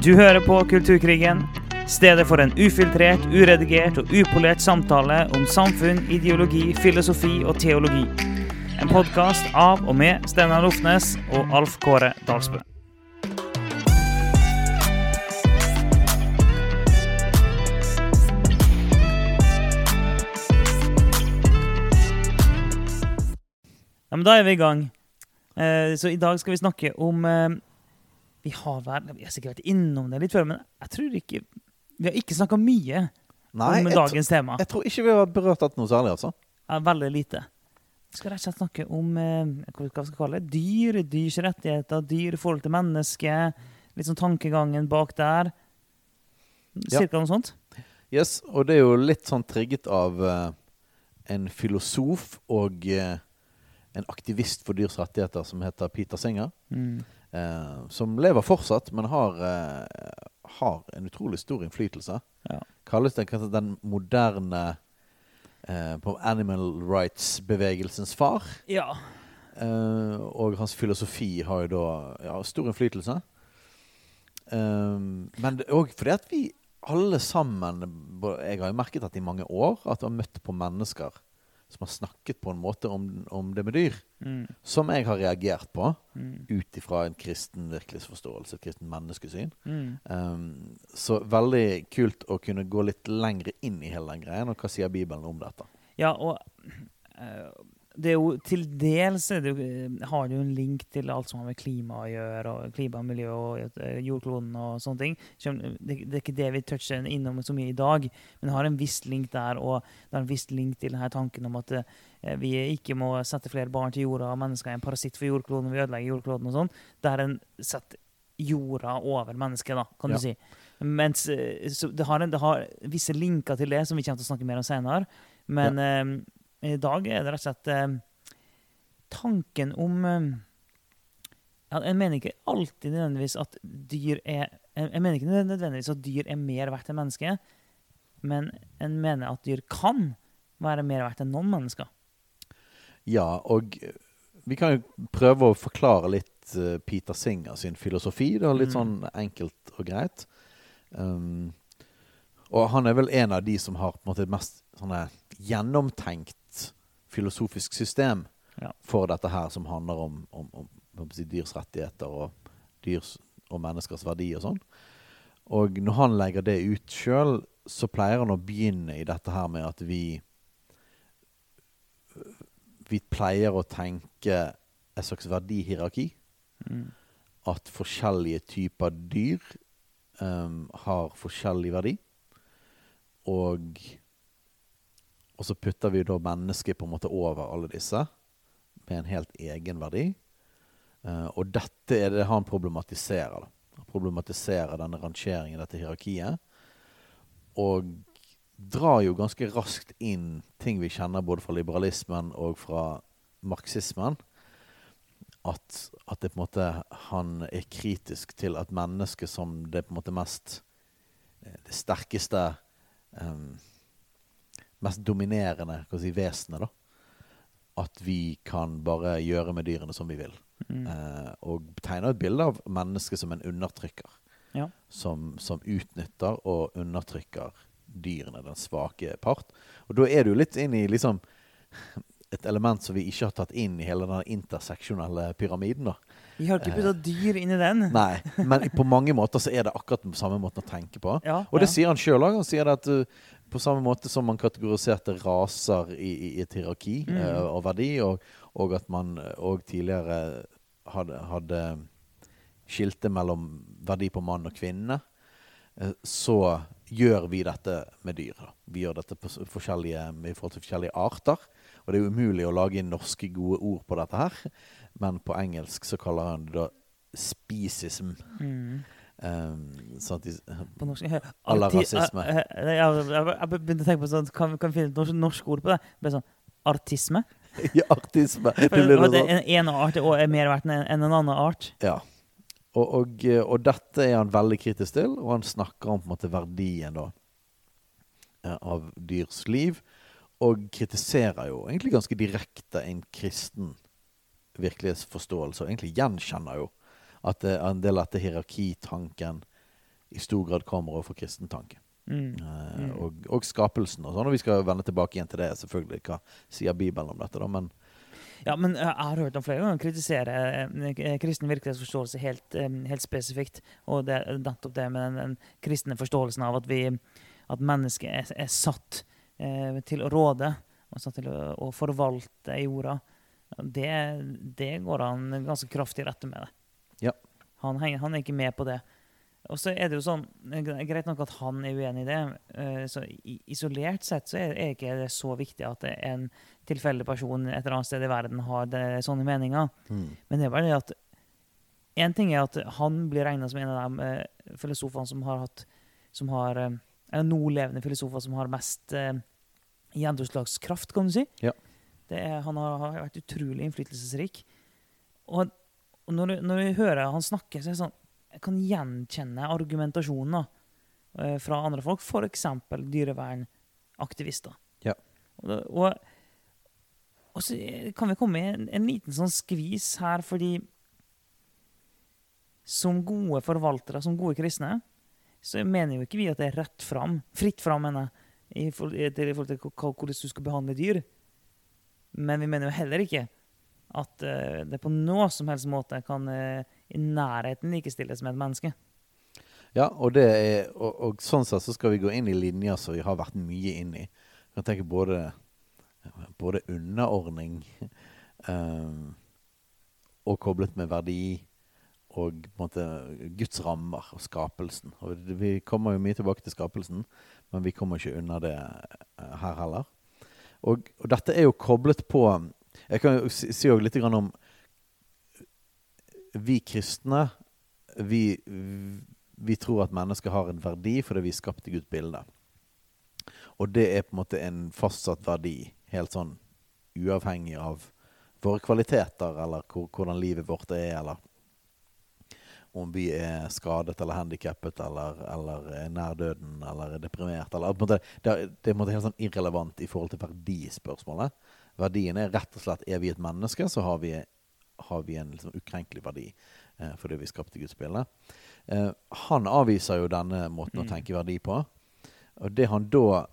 Du hører på Kulturkrigen, stedet for en ufiltrert, uredigert og upolert samtale om samfunn, ideologi, filosofi og teologi. En podkast av og med Steinar Lofnes og Alf Kåre Dalsbø. Ja, men da er vi i gang. Eh, så i dag skal vi snakke om eh, Vi har vært, Vi har sikkert vært innom det litt før, men jeg tror ikke Vi har ikke snakka mye Nei, om dagens tema. jeg tror ikke vi har berørt det noe særlig, altså. Ja, veldig lite. Vi skal rett og slett snakke om eh, hva skal kalle det? dyr, dyrs rettigheter, dyr i forhold til mennesket. Litt sånn tankegangen bak der. Ja. Cirka noe sånt. Yes, og det er jo litt sånn trigget av eh, en filosof og eh, en aktivist for dyrs rettigheter som heter Peter Singer. Mm. Eh, som lever fortsatt, men har, eh, har en utrolig stor innflytelse. Ja. Kalles den kanskje den moderne eh, på animal rights-bevegelsens far. Ja. Eh, og hans filosofi har jo da ja, stor innflytelse. Eh, men òg fordi at vi alle sammen Jeg har jo merket at i mange år at vi har møtt på mennesker som har snakket på en måte om, om det med dyr, Mm. som jeg har reagert på Mm. ut ifra en kristen virkelighetsforståelse, et kristen menneskesyn. Mm. Um, så veldig kult å kunne gå litt lengre inn i hele den greien. Og hva sier Bibelen om dette? Ja, og eh, det er jo til dels det eh, har det jo en link til alt som har med klima å gjøre, og klima, miljø og eh, jordkloden og sånne ting. Det, det er ikke det vi toucher innom så mye i dag, men det har en viss link der, og det har en viss link til denne tanken om at eh, vi ikke må sette flere barn til jorda, og mennesker er en parasitt for jordkloden, vi ødelegger jordkloden og sånn. Der en setter jorda over mennesket, da, kan Ja. du si. Mens eh, så det, har en, det har visse linker til det, som vi kommer til å snakke mer om senere. Men eh, i dag er det rett og slett eh, tanken om eh, Jeg mener ikke alltid nødvendigvis at dyr er Jeg jeg mener ikke nødvendigvis at dyr er mer verdt enn mennesker, men en mener at dyr kan være mer verdt enn noen mennesker. Ja, og vi kan jo prøve å forklare litt eh, Peter Singer sin filosofi. Det er litt Mm. sånn enkelt og greit. Um, og han er vel en av de som har på en måte mest sånne gjennomtenkt filosofisk system Ja. for dette her, som handler om, om, om om si, dyrs rettigheter og dyrs og menneskers verdi og sånn. Og når han legger det ut sjøl, så pleier han å begynne i dette her med at vi vi pleier å tenke et slags verdihierarki. Mm. At forskjellige typer dyr um, har forskjellig verdi. Og, og så putter vi da mennesket på en måte over alle disse med en helt egen verdi. Uh, og dette er det han problematiserer. Da. Han problematiserer denne rangeringen, dette hierarkiet. Og drar jo ganske raskt inn ting vi kjenner både fra liberalismen og fra marxismen. At, at det på en måte han er kritisk til at mennesket som det på en måte mest eh, Det sterkeste em, Mest dominerende si, vesenet, da. At vi kan bare gjøre med dyrene som vi vil. Mm. Eh, og tegner et bilde av mennesket som en undertrykker. Ja. Som, som utnytter og undertrykker dyrene, den svake part. Og da er du litt inn i liksom et element som vi ikke har tatt inn i hele den interseksjonelle pyramiden. da. Vi har ikke putta dyr inn i den. Nei, men på mange måter så er det akkurat den samme måten å tenke på. Ja, Og det ja. sier han sjøl òg. Han sier at uh, på samme måte som man kategoriserte raser i, i, i et hierarki Mm. uh, og verdi, og, og at man òg tidligere hadde, hadde skilte mellom verdi på mann og kvinne, uh, så gjør vi dette med dyr. Da. Vi gjør dette på forskjellige, i forhold til forskjellige arter. Og det er umulig å lage norske gode ord på dette her, men på engelsk så kaller han det da spisism. Mm. Um, sånn at de, På norsk À la rasisme. Jeg, jeg, jeg, jeg begynte å tenke på sånn Kan, kan vi finne et norsk, norsk ord på det? det sånn Artisme? Ja, artisme. Det blir noe sånt. en, en art er mer verdt enn en, en annen art. Ja. Og, og, eh, og dette er han veldig kritisk til, og han snakker om på en måte verdien da eh, av dyrs liv. Og kritiserer jo egentlig ganske direkte en kristen virkelighetsforståelse, og egentlig gjenkjenner jo at det, en del av dette hierarkitanken i stor grad kommer overfor kristen kristentanken. Mm. Eh, Mm. og, og skapelsen og sånn. Og vi skal vende tilbake igjen til det, selvfølgelig. Hva sier Bibelen om dette, da? Men Ja, men jeg har hørt ham flere ganger kritisere eh, kristen virkelighetsforståelse helt, eh, helt spesifikt. Og det er nettopp det med den, den kristne forståelsen av at, vi, at mennesket er, er satt eh, til å råde og satt til å, å forvalte jorda. Det, det går han ganske kraftig i rette med. det. Ja. Han, han er ikke med på det. Og så er det jo sånn, eh, Greit nok at han er uenig i det. eh, så Isolert sett så er det ikke det så viktig at en tilfeldig person et eller annet sted i verden har det, sånne meninger. Men det er bare det at En ting er at han blir regna som en av de eh, filosofene som har hatt som har, eller nålevende filosofer som har mest eh, gjennomslagskraft, kan du si. Ja. Det er, han har, har vært utrolig innflytelsesrik. Og, og når, når jeg hører han snakke, så er det sånn Jeg kan gjenkjenne argumentasjonen da, eh, fra andre folk, f.eks. dyrevernaktivister. Ja. Og, og, og så kan vi komme i en, en liten sånn skvis her, fordi som gode forvaltere, som gode kristne, så mener jo ikke vi at det er rett fram, fritt fram, mener jeg, i forhold til hvordan du skal behandle dyr. Men vi mener jo heller ikke at eh, det på noe som helst måte kan eh, i nærheten likestilles med et menneske. Ja, og, er, og, og sånn sett så skal vi gå inn i linjer som vi har vært mye inn i. Jeg kan tenke både, både underordning um, og koblet med verdi og måte Guds rammer og skapelsen. Og vi kommer jo mye tilbake til skapelsen, men vi kommer ikke unna det her heller. Og, og dette er jo koblet på Jeg kan si, si litt om Vi kristne vi, vi tror at mennesker har en verdi fordi vi er skapt i Guds bilde. Og det er på en måte en fastsatt verdi, helt sånn uavhengig av våre kvaliteter, eller hvor, hvordan livet vårt er, eller om vi er skadet eller handikappet eller, eller er nær døden eller er deprimert. Eller, det, er, det er helt sånn irrelevant i forhold til verdispørsmålet. Verdien er rett og slett er vi et menneske, så har vi, har vi en liksom ukrenkelig verdi eh, fordi vi skapte skapt i Guds bilde. Eh, han avviser jo denne måten å Mm. tenke verdi på. Og det han da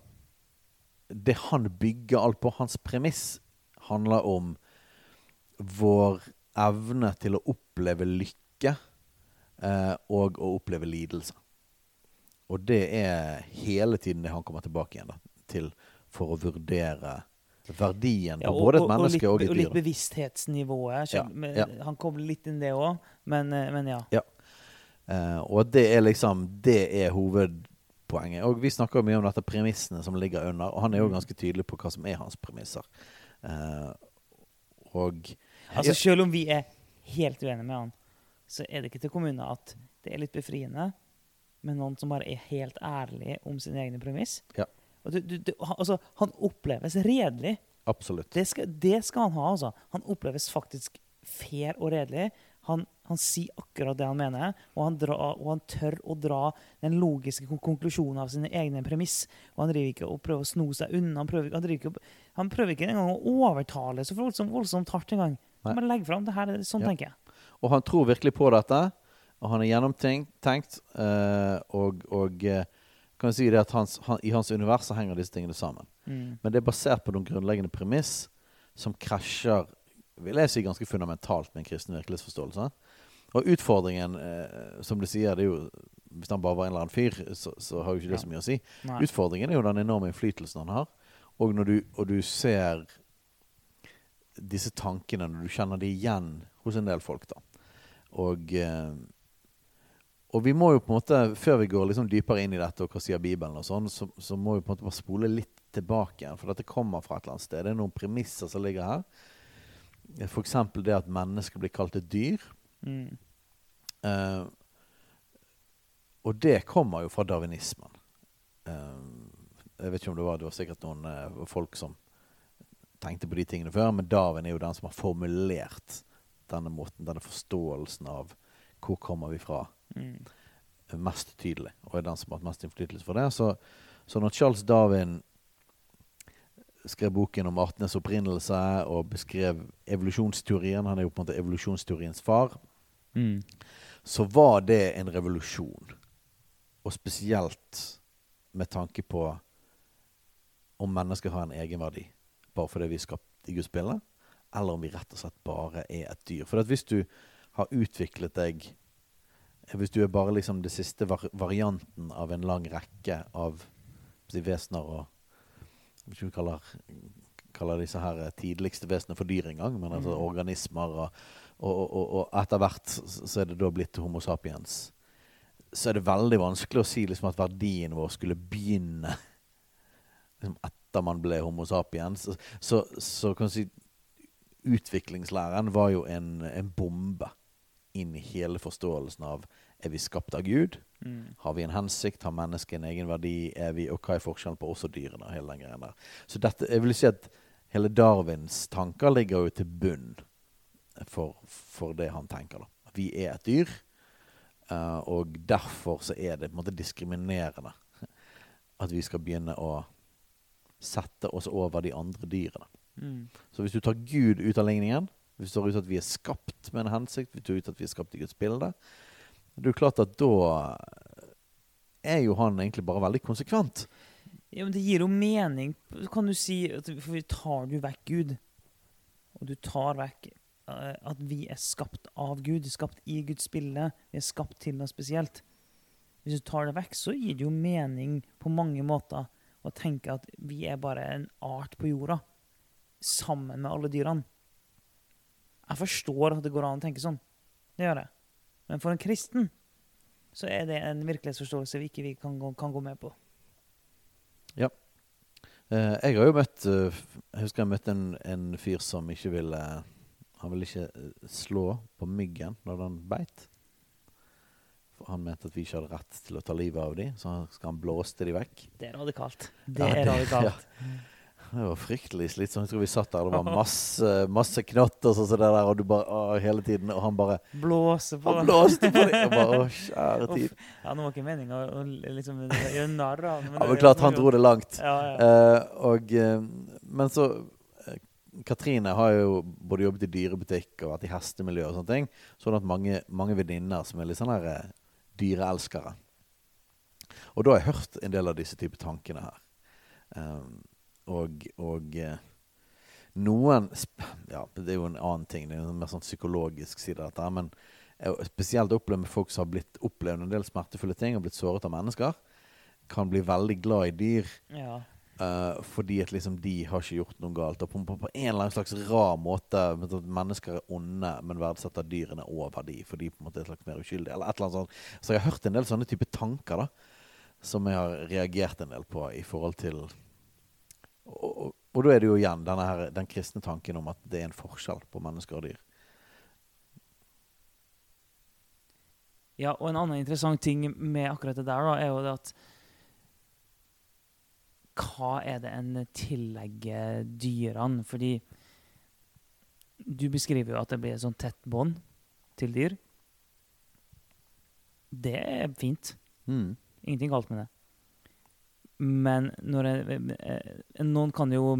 Det han bygger alt på, hans premiss, handler om vår evne til å oppleve lykke eh, og å oppleve lidelse. Og det er hele tiden det han kommer tilbake igjen da, til for å vurdere verdien på både et menneske og, litt, et og litt dyr. da. bevissthetsnivået. Ja, ja. Han kobler litt inn det òg, men, eh, men ja. Uh, og det er liksom Det er hovedpoenget. Og vi snakker mye om dette premissene som ligger under, og han er jo Mm. ganske tydelig på hva som er hans premisser. Uh, og Altså, Ja. Selv om vi er helt uenige med han, så er det ikke til kommunen at det er litt befriende med noen som bare er helt ærlig om sine egne premiss. Ja. Du, du, du, han- altså, han oppleves redelig. absolutt. Det skal, det skal han ha, altså. Han oppleves faktisk fair og redelig. Han, han sier akkurat det han mener, og han, dra, og han tør å dra den logiske konklusjonen av sine egne premiss. Og han driver ikke og prøver å sno seg unna. Han prøver, han ikke, å- han prøver ikke engang å overtale så voldsomt, voldsomt hardt engang. Han bare legger fram det her. Sånn Ja. tenker jeg. Og han tror virkelig på dette, og han er gjennomtenkt. eh, og og eh, kan si det at hans, han, i hans univers så henger disse tingene sammen. Mm. Men det er basert på noen grunnleggende premiss som krasjer vil jeg si, ganske fundamentalt med en kristen virkelighetsforståelse. Og utfordringen, eh, som du sier, det er jo Hvis han bare var en eller annen fyr, så, så har jo ikke det Ja. så mye å si. Nei. Utfordringen er jo den enorme innflytelsen han har. Og når du, og du ser disse tankene, når du kjenner de igjen hos en del folk, da. Og, eh, og vi må jo på en måte, før vi går liksom dypere inn i dette, og hva sier Bibelen, og sånn, så, så må vi på en måte bare spole litt tilbake igjen. For dette kommer fra et eller annet sted. Det er noen premisser som ligger her. F.eks. det at mennesker blir kalt et dyr. Mm. Uh, og det kommer jo fra darwinismen. Uh, jeg vet ikke om det var Det var sikkert noen uh, folk som tenkte på de tingene før, men Darwin er jo den som har formulert denne måten, denne forståelsen av hvor kommer vi fra, Mm. mest tydelig. Og er den som har hatt mest innflytelse for det. Så, så når Charles Darwin skrev boken om artenes opprinnelse og beskrev evolusjonsteorien Han er jo på en måte evolusjonsteoriens far Mm. så var det en revolusjon. og spesielt med tanke på om mennesker har en egenverdi bare fordi vi er skapt i Guds bilde, eller om vi rett og slett bare er et dyr. For hvis du har utviklet deg Hvis du er bare liksom det siste var varianten av en lang rekke av si, vesener og ikke om vi kaller, kaller disse her tidligste vesener for dyr engang, men altså Mm. organismer. Og, og, og, og etter hvert så er det da blitt Homo sapiens. Så er det veldig vanskelig å si liksom at verdien vår skulle begynne liksom etter man ble Homo sapiens. Så, så, så kan du si utviklingslæren var jo en, en bombe inn i hele forståelsen av er vi skapt av Gud? Mm. Har vi en hensikt? Har mennesket en egen verdi? Er vi, og hva er forskjellen på oss og dyrene? hele den greien der. Så dette, jeg vil si at hele Darwins tanker ligger jo til bunn for, for det han tenker. da. Vi er et dyr, uh, og derfor så er det på en måte diskriminerende at vi skal begynne å sette oss over de andre dyrene. Mm. Så hvis du tar Gud ut av ligningen, hvis står ut at vi er skapt med en hensikt, Vi tar ut at vi er skapt i Guds bilde, det er jo klart at da er jo han egentlig bare veldig konsekvent. Ja, men det gir jo mening. Kan du si at For tar du vekk Gud, og du tar vekk eh, at vi er skapt av Gud, skapt i Guds bilde, vi er skapt til noe spesielt Hvis du tar det vekk, så gir det jo mening på mange måter å tenke at vi er bare en art på jorda, sammen med alle dyrene. Jeg forstår at det går an å tenke sånn. Det gjør jeg. Men for en kristen så er det en virkelighetsforståelse vi ikke vi kan, gå, kan gå med på. Eh, jeg har jo møtt eh, Jeg husker jeg møtte en, en fyr som ikke ville Han ville ikke eh, slå på myggen når den beit. For han mente at vi ikke hadde rett til å ta livet av dem, så han, han blåste de vekk. Det er radikalt. Det Ja, er radikalt. Det var fryktelig slitsomt. Jeg tror vi satt der, det var masse, masse knotter sånn som det der, og du bare å, hele tiden Og han bare Blåser på Han blåste på det. Jeg bare Å, kjære tid. Uff. Ja, nå var ikke meninga å liksom gjøre narr av ham. Ja, men klart, han dro det langt. Ja, ja. Eh, og, eh, men så eh, Katrine har jo både jobbet i dyrebutikk og vært i hestemiljø og sånne ting. Så har hatt mange, mange venninner som er litt sånn her eh, dyreelskere. Og da har jeg hørt en del av disse type tankene her. Um, og og eh, noen Ja, det er jo en annen ting. Det er en mer sånn psykologisk side av dette. Men jeg spesielt opplevd med folk som har blitt opplevd en del smertefulle ting og blitt såret av mennesker, kan bli veldig glad i dyr. ja. Uh, fordi at liksom de har ikke gjort noe galt. Og på, på, på en eller annen slags rar måte Mennesker er onde, men verdsetter dyrene over de, for de på en måte er slags mer uskyldige. Eller et eller annet sånt. Så jeg har hørt en del sånne type tanker da, som jeg har reagert en del på i forhold til Og, og, da er det jo igjen her, den kristne tanken om at det er en forskjell på mennesker og dyr. ja, og en annen interessant ting med akkurat det der, da, er jo det at Hva er det en tillegger dyrene? Fordi du beskriver jo at det blir et sånn tett bånd til dyr. Det er fint. Mm. Ingenting galt med det. Men når jeg, eh, noen kan jo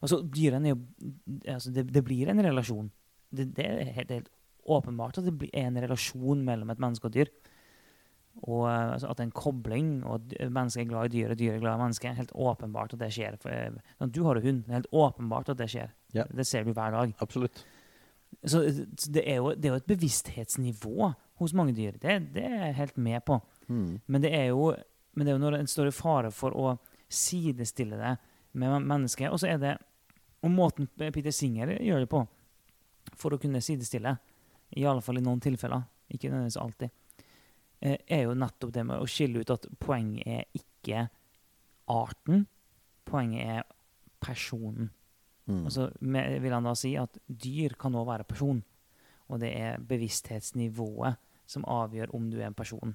Altså, dyrene er jo altså det, det blir en relasjon. Det, det er helt, helt åpenbart at det er en relasjon mellom et menneske og et dyr. Og eh, altså, at det er en kobling, og at mennesket er glad i dyr, og dyr er glad i mennesket. Helt åpenbart at det skjer. Eh, du har jo hund. Det er helt åpenbart at det skjer. Ja. Det ser du hver dag. Absolutt. Så så det er, jo, det er jo et bevissthetsnivå hos mange dyr. Det, det er jeg helt med på. Mm. Men det er jo, men det er jo når en står i fare for å sidestille det med mennesket. Og så er det Og måten Peter Singer gjør det på, for å kunne sidestille, i alle fall i noen tilfeller, ikke nødvendigvis alltid, eh, er jo nettopp det med å skille ut at poenget er ikke arten, poenget er personen. Mm. Og så vil han da si at dyr kan òg være person. Og det er bevissthetsnivået som avgjør om du er en person.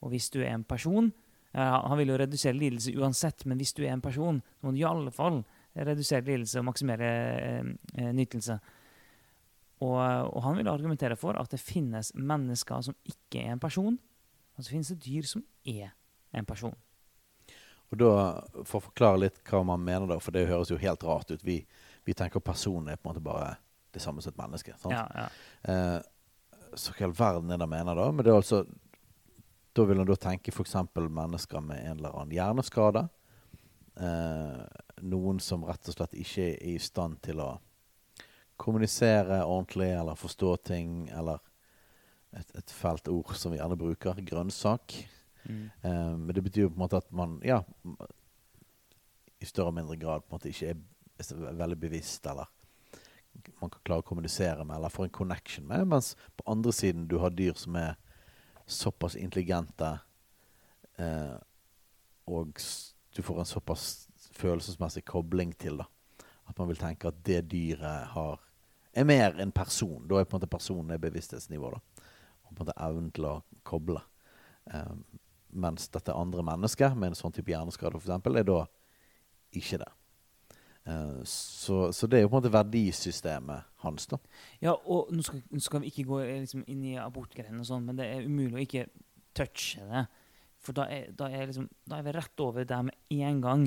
Og hvis du er en person Han vil jo redusere lidelse uansett, men hvis du er en person, så må du i alle fall redusere lidelse og maksimere eh, eh, nytelse. Og, og han vil argumentere for at det finnes mennesker som ikke er en person, og så finnes det dyr som er en person. Og da, For å forklare litt hva man mener, da, for det høres jo helt rart ut. Vi, vi tenker personen er på en måte bare det samme som et menneske. sant? Ja, ja. Eh, så hva i all verden er det han mener da? Men det er altså Da vil han da tenke f.eks. mennesker med en eller annen hjerneskade. Eh, noen som rett og slett ikke er i stand til å kommunisere ordentlig eller forstå ting, eller et, et fælt ord som vi gjerne bruker, grønnsak. Mm. Eh, men det betyr jo på en måte at man ja, i større og mindre grad på en måte ikke er veldig bevisst, eller man kan klare å kommunisere med, eller få en connection med. Mens på andre siden du har dyr som er såpass intelligente, eh, og du får en såpass følelsesmessig kobling til det, at man vil tenke at det dyret har er mer en person. Da er på en måte personen er bevissthetsnivå. da. Og på en måte evnen til å koble. Eh, mens dette andre mennesket med en sånn type hjerneskade eksempel, er da ikke det. Eh, så, så det er jo på en måte verdisystemet hans. da. Ja, og nå skal, nå skal vi ikke gå eh, liksom, inn i abortgreiene, og sånn, men det er umulig å ikke touche det. For da er, da er, liksom, da er vi rett over det med en gang.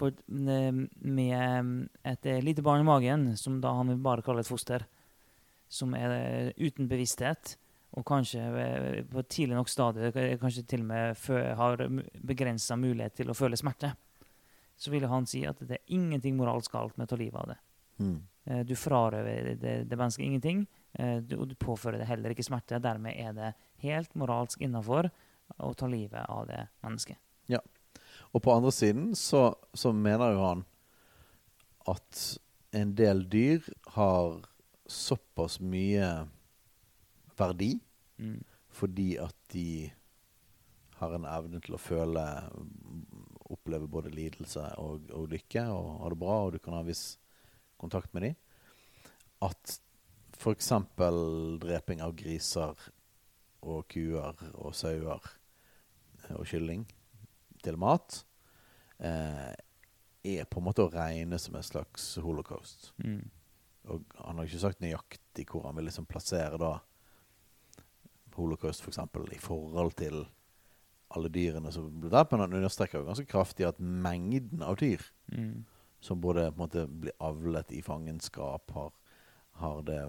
For eh, med et lite barn i magen, som da han vil bare kalle et foster, som er uten bevissthet, og kanskje på tidlig nok stadie kanskje til og med har begrensa mulighet til å føle smerte, så ville han si at det er ingenting moralsk galt med å ta livet av det. Mm. Eh, Du frarøver det, det mennesket ingenting, eh, du, og du påfører det heller ikke smerte. Dermed er det helt moralsk innafor å ta livet av det mennesket. Og på andre siden så, så mener jo han at en del dyr har såpass mye verdi Mm. fordi at de har en evne til å føle Oppleve både lidelse og, og lykke og ha det bra, og du kan ha viss kontakt med dem. At f.eks. dreping av griser og kuer og sauer eh, og kylling til mat eh, er på en måte å regne som en slags holocaust. Mm. Og han har ikke sagt nøyaktig hvor han vil liksom plassere da holocaust for eksempel, i forhold til alle dyrene som ble drept, men han understreker jo ganske kraftig at mengden av dyr Mm. som både på en måte blir avlet i fangenskap, har, har det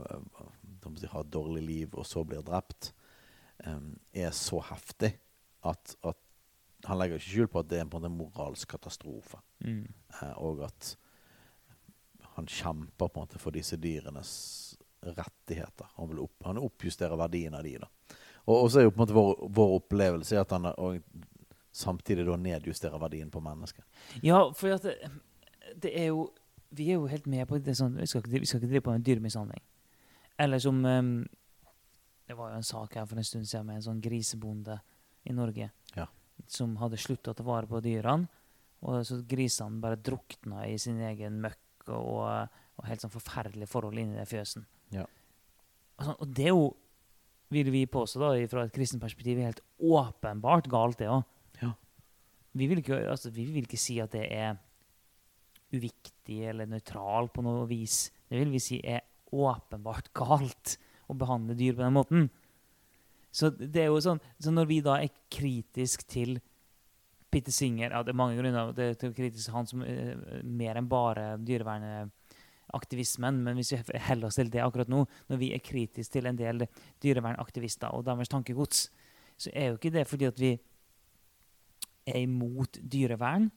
si, har et dårlig liv og så blir drept, um, er så heftig at, at han legger ikke skjul på at det er på en måte en moralsk katastrofe. Mm. Uh, og at han kjemper på en måte for disse dyrenes rettigheter. Han, vil opp, han oppjusterer verdien av de da. Og, og så er jo på en måte vår, vår opplevelse at han og, samtidig da nedjusterer verdien på mennesket. Ja, for det, det er jo Vi er jo helt med på det sånn Vi skal ikke, vi skal ikke drive på med dyremishandling. Eller som um, Det var jo en sak her for en stund siden med en sånn grisebonde i Norge Ja. som hadde slutta å ta vare på dyrene. Og så grisene bare drukna i sin egen møkk og, og helt sånn forferdelige forhold inni den fjøsen. Ja. Altså, og det er jo, vil vi påstå da, fra et kristent perspektiv, helt åpenbart galt, det òg. Ja. Vi, vil ikke- altså, vi vil ikke si at det er uviktig eller nøytral på noe vis. Det vil vi si er åpenbart galt å behandle dyr på den måten. Så det er jo sånn, så når vi da er kritisk til Peter Singer ja, Det er mange grunner det er kritisk til han som uh, mer enn bare dyrevernaktivismen. Men hvis vi heller oss til det akkurat nå, når vi er kritisk til en del dyrevernaktivister og deres tankegods, så er jo ikke det fordi at vi er imot dyrevern.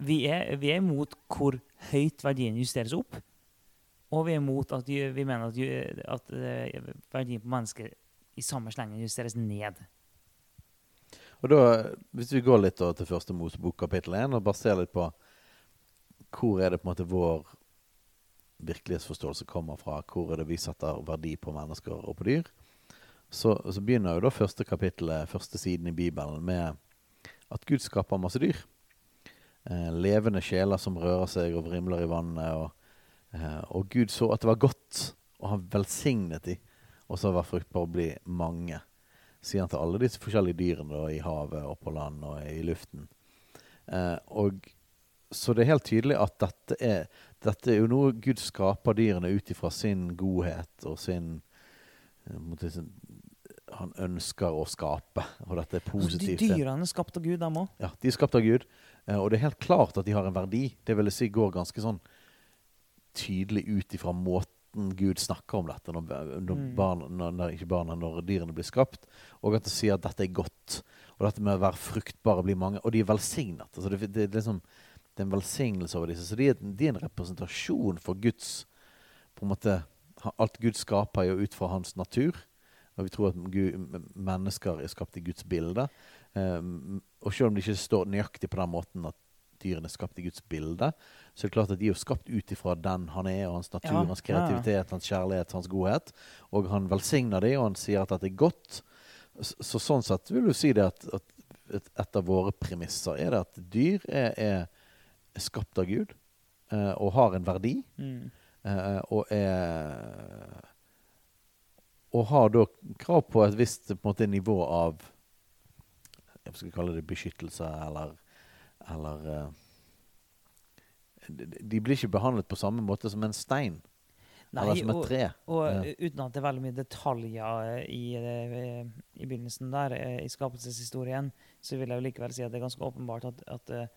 Vi er, vi er imot hvor høyt verdien justeres opp. Og vi er imot at vi mener at, at eh, verdien på mennesker i samme slengen justeres ned. Og da, Hvis vi går litt til første Mosebok kapittel 1 og bare ser litt på hvor er det på en måte vår virkelighetsforståelse kommer fra, hvor er det vi setter verdi på mennesker og på dyr, så, så begynner jo da første kapittelet, første siden i Bibelen, med at Gud skaper masse dyr. Eh, levende sjeler som rører seg og vrimler i vannet. Og, eh, og Gud så at det var godt, og han velsignet de, og så var fruktbar å bli mange sier han til alle disse forskjellige dyrene da, i havet og på land og i luften. Eh, og Så det er helt tydelig at dette er, dette er jo noe Gud skaper dyrene ut ifra sin godhet og sin eh, Han ønsker å skape, og dette er Altså, de positivt. det. dyrene er skapt av Gud, dem òg. Ja, De er skapt av Gud, eh, og det er helt klart at de har en verdi. Det vil jeg si går ganske sånn tydelig ut ifra måten Gud snakker om dette når, når, barna, når, ikke barna, når dyrene blir skapt, og at det sier at dette er godt. Og dette med å være fruktbare blir mange, og de er velsignet. Altså det, det, er liksom, det er en velsignelse over disse. Så de er, de er en representasjon for Guds på en måte, Alt Gud skaper er jo ut fra hans natur. Og vi tror at Gud, mennesker er skapt i Guds bilde. Um, og selv om det ikke står nøyaktig på den måten at dyrene er skapt i Guds bilde, så er det klart at de er jo skapt ut ifra den han er, og hans natur, Ja, hans kreativitet, hans kjærlighet, hans godhet. Og han velsigner dem, og han sier at dette er godt. Så, så sånn sett vil du si det at, at et, et av våre premisser er det at dyr er, er, er skapt av Gud eh, og har en verdi. Mm. Eh, og er Og har da krav på et visst på måte, nivå av Jeg skal kalle det beskyttelse, eller Eller eh, de, blir ikke behandlet på samme måte som en stein. eller som et tre. og Ja. eh, uten at det er veldig mye detaljer i, i begynnelsen der, i skapelseshistorien, så vil jeg jo likevel si at det er ganske åpenbart at, at,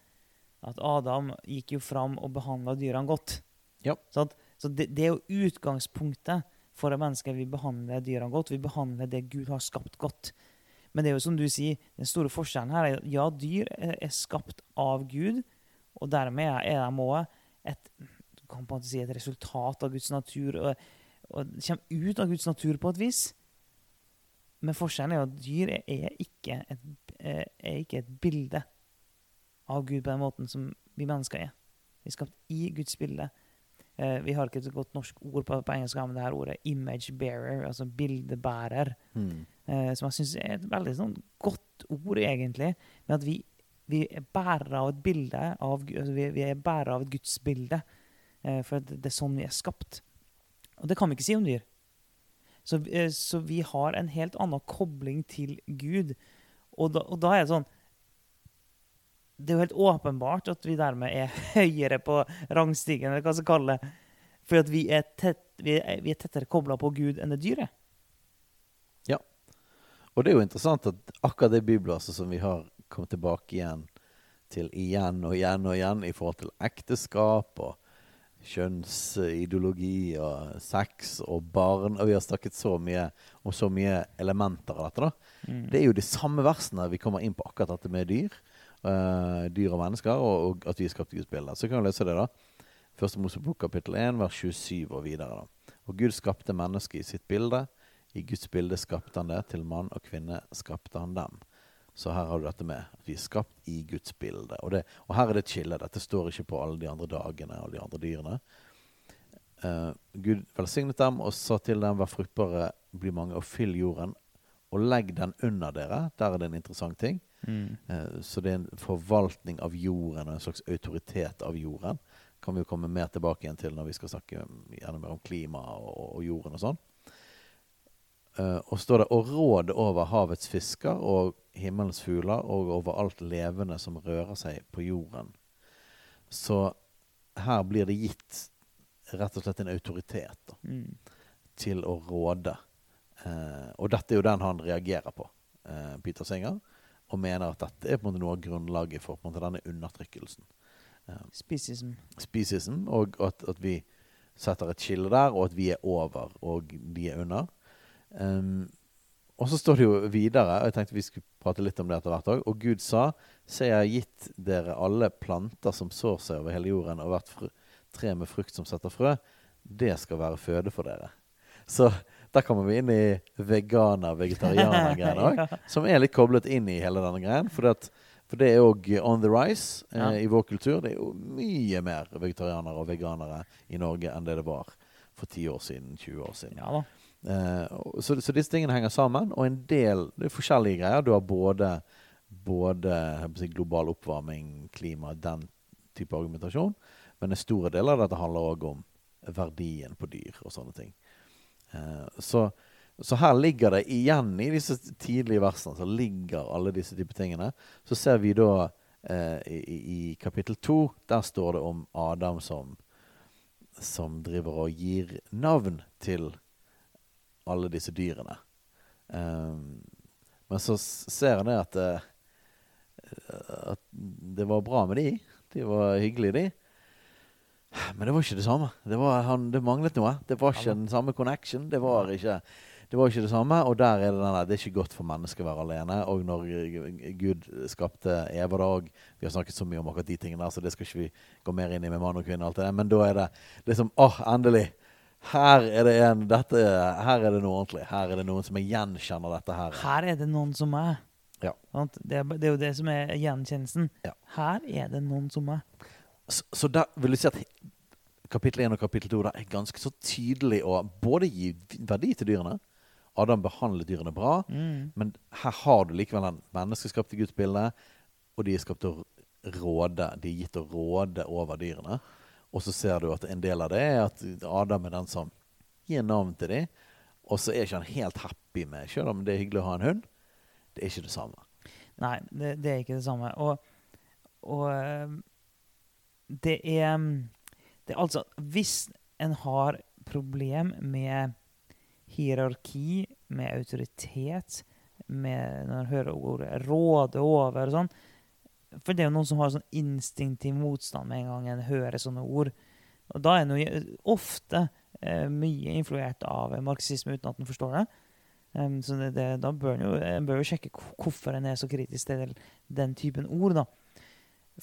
at Adam gikk jo fram og behandla dyrene godt. Ja. Sant? Så det, det er jo utgangspunktet for at mennesker vil behandle dyrene godt. Vi behandler det Gud har skapt godt. Men det er jo som du sier, den store forskjellen her er at ja, dyr er, skapt av Gud, og dermed er de òg et si et resultat av Guds natur, og, og kommer ut av Guds natur på et vis. Men forskjellen er jo at dyr er, ikke et, er ikke et bilde av Gud på den måten som vi mennesker er. Vi er skapt i Guds bilde. Eh, vi har ikke et godt norsk ord på, på engelsk, men det her ordet 'image bearer', altså bildebærer, mm. eh, som jeg syns er et veldig sånn godt ord, egentlig. Men at vi, vi er bærere av et bilde av altså vi, vi er bærere av et gudsbilde. Eh, for det, det er sånn vi er skapt. Og det kan vi ikke si om dyr. Så, eh, så vi har en helt annen kobling til Gud. Og da, og da er det sånn Det er jo helt åpenbart at vi dermed er høyere på rangstigen, eller hva skal kalle det. For at vi er, tett, vi er, vi er tettere kobla på Gud enn det dyret. Ja. Og det er jo interessant at akkurat det bibelverset som vi har kommet tilbake igjen til igjen og igjen og igjen i forhold til ekteskap og kjønnsideologi og sex og barn Og vi har snakket så mye om så mye elementer av dette. da. Det er jo de samme versene vi kommer inn på akkurat dette med dyr. Eh, dyr og mennesker, og, og at vi skapt i Guds bilde. Så kan vi lese det, da. Første Mosebok kapittel 1, vers 27 og videre. da. Og Gud skapte mennesket i sitt bilde. I Guds bilde skapte han det. Til mann og kvinne skapte han dem. Så her har du dette med at vi er skapt i Guds bilde. Og, det, og her er det et skille. Dette står ikke på alle de andre dagene og de andre dyrene. Uh, Gud velsignet dem og sa til dem, vær fruktbare, bli mange, og fyll jorden. Og legg den under dere. Der er det en interessant ting. Eh, så det er en forvaltning av jorden og en slags autoritet av jorden. Kan vi jo komme mer tilbake igjen til når vi skal snakke gjerne mer om klima og, og jorden og sånn. Eh, og står det 'og råd over havets fisker og himmelens fugler og over alt levende som rører seg på jorden'. Så her blir det gitt rett og slett en autoritet da, Mm. til å råde. Eh, og dette er jo den han reagerer på, eh, Peter Singer, og mener at dette er på en måte noe av grunnlaget for måte denne undertrykkelsen. Spisism. Spisism, og at, at vi setter et skille der, og at vi er over, og de er under. Um, og så står det jo videre, og jeg tenkte vi skulle prate litt om det etter hvert òg. Og Gud sa, se jeg har gitt dere alle planter som sår seg over hele jorden, og hvert tre med frukt som setter frø. Det skal være føde for dere. Så der kommer vi inn i veganer-vegetarianer-greiene òg, Ja. som er litt koblet inn i hele denne greien. For, at, for det er òg on the rise eh, i vår kultur. Det er jo mye mer vegetarianere og veganere i Norge enn det det var for 10 år siden, 20 år siden. Ja da. Eh, så, så disse tingene henger sammen, og en del Det er forskjellige greier. Du har både, både global oppvarming, klima, den type argumentasjon. Men en stor del av dette handler òg om verdien på dyr og sånne ting. Eh, så, så her ligger det igjen i disse tidlige versene så ligger alle disse type tingene. Så ser vi da eh, i, i- kapittel to, der står det om Adam som, som driver og gir navn til alle disse dyrene. Um, men så ser han det at, eh, at det var bra med de. De var hyggelige, de. Men det var ikke det samme. Det, var, han, det manglet noe. Det var ikke den samme connection. Det var ikke det var ikke det samme. Og der er det den der Det er ikke godt for mennesker å være alene. Og når Gud skapte Eva da og Vi har snakket så mye om akkurat de tingene der, så det skal ikke vi gå mer inn i med mann og kvinne. og alt det der, Men da er det liksom åh, endelig! Her er det en, dette, her er det noe ordentlig. Her er det noen som gjenkjenner dette her. Her er det noen som er. Ja. Det, er det er jo det som er gjenkjennelsen. Ja. Her er det noen som er. Så, så der vil du si at kapittel 1 og kapittel 2 er ganske så tydelig å både gi verdi til dyrene Adam behandler dyrene bra, Mm. men her har du likevel den menneskeskapte gudsbildet, og de er skapt til å råde. De er gitt å råde over dyrene. Og så ser du at en del av det er at Adam er den som gir navn til dem, og så er ikke han helt happy med, selv om det er hyggelig å ha en hund. Det er ikke det samme. Nei, det, det er ikke det samme. Og, og det er Det er altså Hvis en har problem med hierarki, med autoritet, med når en hører ordet 'råde over' og sånn For det er jo noen som har sånn instinktiv motstand med en gang en hører sånne ord. Og da er en jo ofte eh, mye influert av marxisme uten at en forstår det. Um, så det, det, da bør en jo, jo sjekke hvorfor en er så kritisk til den typen ord. da.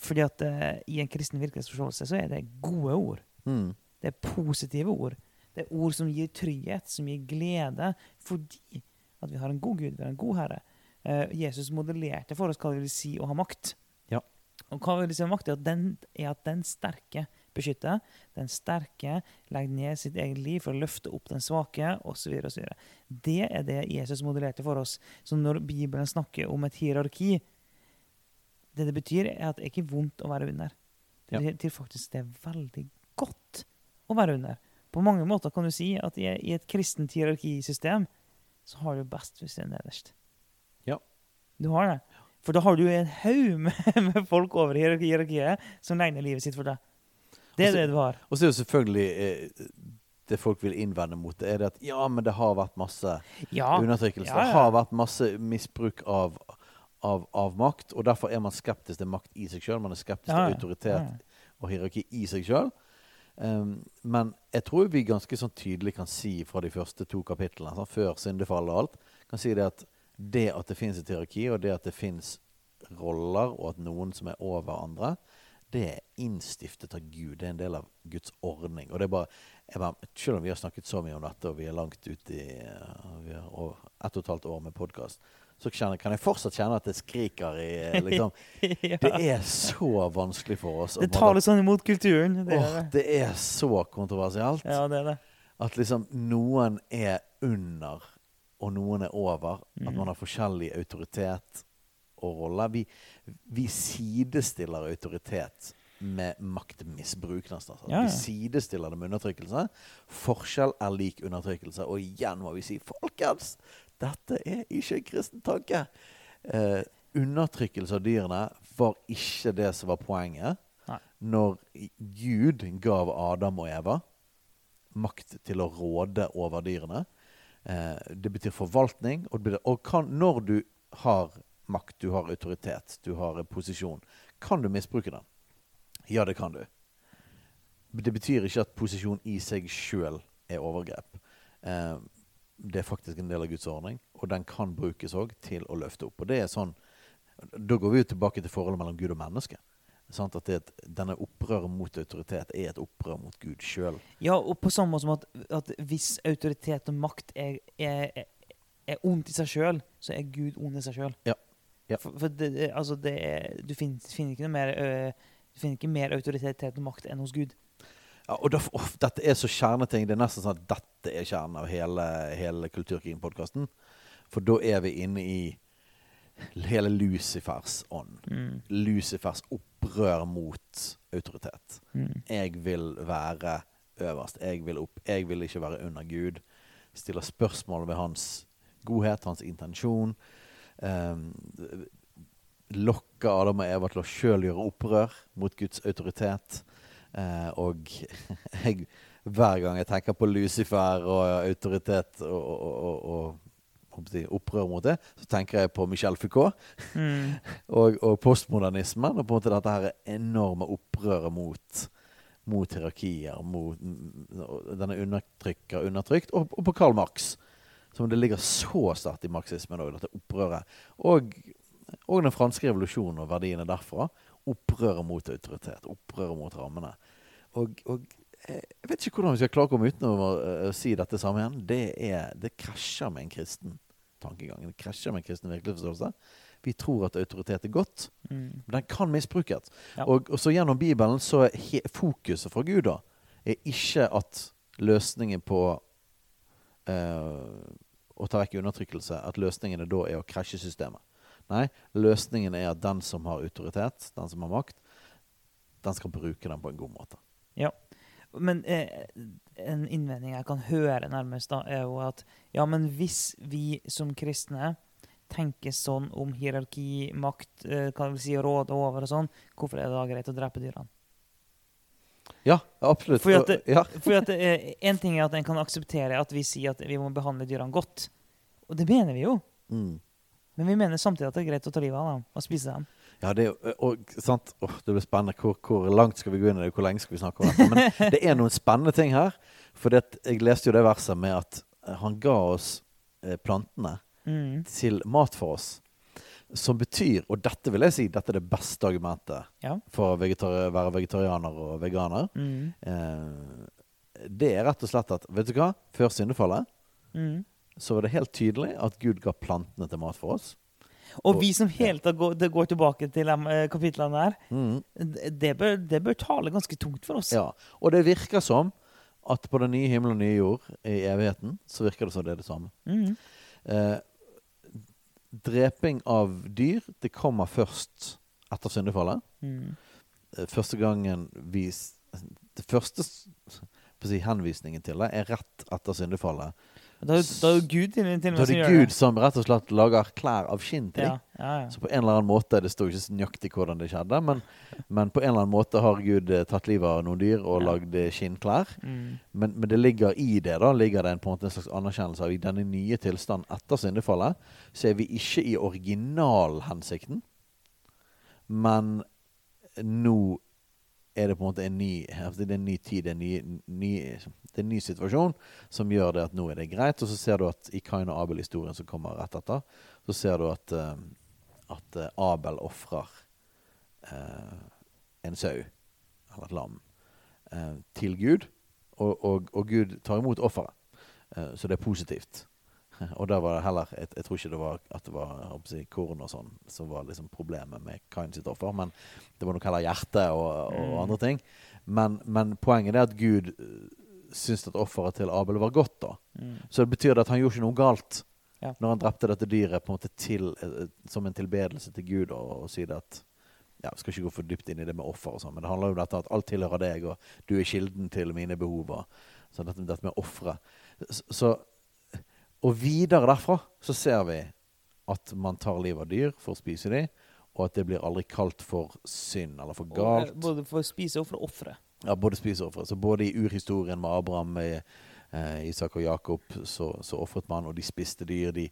Fordi at uh, i en kristen virkelighetsforståelse så er det gode ord. Mm. Det er positive ord. Det er ord som gir trygghet, som gir glede, fordi at vi har en god Gud, vi har en god Herre. Uh, Jesus modellerte for oss hva det vil si å ha makt. Ja. Og hva vil si å ha makt? Er at den, er at den sterke beskytter. Den sterke legger ned sitt eget liv for å løfte opp den svake, osv. Det er det Jesus modellerte for oss. Så når Bibelen snakker om et hierarki, det det betyr, er at det er ikke vondt å være under. Det Ja. betyr faktisk det er veldig godt å være under. På mange måter kan du si at i, i et kristent hierarkisystem så har du best hvis du er nederst. Ja. Du har det. For da har du en haug med, med folk over hierarkiet som legger livet sitt for deg. Det er også, det du har. Og så er jo selvfølgelig eh, det folk vil innvende mot det, er det at ja, men det har vært masse Ja. undertrykkelse. Ja, ja. Det har vært masse misbruk av, av, av makt, og derfor er man skeptisk til makt i seg sjøl. Man er skeptisk Ja, ja. til autoritet Ja, ja. og hierarki i seg sjøl. men jeg tror vi ganske sånn tydelig kan si fra de første to kapitlene, sånn, før syndefallet og alt, kan si det at det at det finnes et hierarki, og det at det finnes roller, og at noen som er over andre, det er innstiftet av Gud. Det er en del av Guds ordning. Og det er bare, jeg bare Selv om vi har snakket så mye om dette, og vi er langt ute i uh, vi har ett og et halvt år med podkast, så kjenner, kan jeg fortsatt kjenne at det skriker i eh, liksom, ja. Det er så vanskelig for oss. Det tar litt sånn imot kulturen. Det Åh, er det. det er så kontroversielt. Ja, det er det. At liksom noen er under, og noen er over. At Mm. man har forskjellig autoritet og rolle. Vi, vi sidestiller autoritet med maktmisbruk, nesten. Altså. Ja, ja. Vi sidestiller det med undertrykkelse. Forskjell er lik undertrykkelse. Og igjen må vi si, folkens, dette er ikke en kristen tanke. Eh, undertrykkelse av dyrene var ikke det som var poenget. Nei. Når Gud gav Adam og Eva makt til å råde over dyrene. Eh, det betyr forvaltning. Og, betyr, og kan, når du har makt, du har autoritet, du har en posisjon, kan du misbruke den? Ja, det kan du. Det betyr ikke at posisjon i seg sjøl er overgrep. Eh, det er faktisk en del av Guds ordning, og den kan brukes òg til å løfte opp. Og det er sånn, Da går vi jo tilbake til forholdet mellom Gud og menneske. Sant? At det, denne opprøret mot autoritet er et opprør mot Gud sjøl. Ja, og på samme måte som at, at hvis autoritet og makt er, er, er, ondt i seg sjøl, så er Gud ond i seg sjøl. Ja. Ja. For, for det, altså det er, du finner, finner ikke mer ø, Du finner ikke mer autoritet og makt enn hos Gud. Ja, og da, åh, dette er så kjerneting. Det er nesten sånn at dette er kjernen av hele, hele Kulturkrigen-podkasten. For da er vi inne i hele Lucifers ånd. Mm. Lucifers opprør mot autoritet. Mm. Jeg vil være øverst. Jeg vil opp. Jeg vil ikke være under Gud. Stiller spørsmål ved hans godhet, hans intensjon. Um, lokker Adam og Eva til å sjøl gjøre opprør mot Guds autoritet. Eh, og jeg, hver gang jeg tenker på Lucifer og autoritet og, og, og, og opprør mot det, så tenker jeg på Michel Foucault Mm. og, postmodernismen. Og på en måte dette her enorme opprøret mot mot hierarkier, mot denne undertrykker undertrykt, og, og på Karl Marx. Som det ligger så sterkt i marxismen òg, dette opprøret. Og, og den franske revolusjonen og verdiene derfra. Opprøret mot autoritet, opprøret mot rammene. Og, og jeg vet ikke hvordan vi skal klare å komme utenom å å si dette samme igjen. Det, er, det krasjer med en kristen tankegang. Det krasjer med en kristen virkelighetsforståelse. Vi tror at autoritet er godt, mm. men den kan misbrukes. Ja. Og, og, så gjennom Bibelen så er fokuset fra Gud da, er ikke at løsningen på uh, å ta vekk undertrykkelse, at løsningen da er å krasje systemet. Nei, løsningen er at den som har autoritet, den som har makt, den skal bruke den på en god måte. Ja. Men eh, en innvending jeg kan høre nærmest, da, er jo at ja, men hvis vi som kristne tenker sånn om hierarki, makt, eh, kan vi si råd over og sånn, hvorfor er det da greit å drepe dyrene? Ja, absolutt. Fordi at, ja. fordi at En ting er at en kan akseptere at vi sier at vi må behandle dyrene godt. Og det mener vi jo. Mm. Men vi mener samtidig at det er greit å ta livet av dem og spise dem. Ja, det, og, sant? Oh, det blir spennende. Hvor, hvor, langt skal vi gå inn i det? Hvor lenge skal vi snakke om dette? Men det er noen spennende ting her. For det, jeg leste jo det verset med at eh, han ga oss eh, plantene mm. til mat for oss. Som betyr, og dette vil jeg si, dette er det beste argumentet ja. for å vegetari være vegetarianer og veganer. Mm. Eh, det er rett og slett at Vet du hva? Før syndefallet mm. Så var det helt tydelig at Gud ga plantene til mat for oss. Og vi som helt ja. går, går, tilbake til de eh, kapitlene der, mm. det, bør, det, bør, tale ganske tungt for oss. Ja, Og det virker som at på den nye himmel og nye jord i evigheten, så virker det som det er det samme. Mm. Eh, dreping av dyr, det kommer først etter syndefallet. Mm. Eh, første gangen vi Det første si, henvisningen til det er rett etter syndefallet. Da, da er jo Gud til, til Da er det Gud som rett og slett lager klær av skinn til. Ja, ja, ja. Så på en eller annen måte Det står ikke nøyaktig hvordan det skjedde, men, men, på en eller annen måte har Gud eh, tatt livet av noen dyr og lagd eh, skinnklær. Mm. Men, men, det ligger i det da ligger det en, på en, måte en slags anerkjennelse av i denne nye tilstanden etter syndefallet, så er vi ikke i originalhensikten, men nå er det på en måte en ny, det er en ny tid, en ny, ny, det er en ny situasjon som gjør det at nå er det greit. Og så ser du at i Kain og Abel-historien som kommer rett etter, så ser du at, uh, at uh, Abel ofrer uh, en sau, eller et lam, til Gud. Og, og, og, Gud tar imot offeret. så det er positivt. Og da var det heller Jeg, jeg tror ikke det var at det var si, korn og sånn som var liksom problemet med Kain sitt offer, men det var nok heller hjerte og, og mm. andre ting. Men, men, poenget er at Gud uh, syntes at offeret til Abel var godt. da. Mm. Så det betyr at han gjorde ikke noe galt ja. når han drepte dette dyret på en måte til, uh, som en tilbedelse til Gud og, og sier at ja, skal ikke gå for dypt inn i det med offer, og sånn, men det handler jo om dette at alt tilhører deg, og du er kilden til mine behov. Så dette, dette med ofre. Så, så og videre derfra så ser vi at man tar livet av dyr for å spise dem, og at det blir aldri kalt for synd eller for galt. Og, både for å spise og for å ofre. Ja, både spise og ofre. Så både i urhistorien med Abraham, med eh, Isak og Jakob, så, så ofret man, og de spiste dyr. De,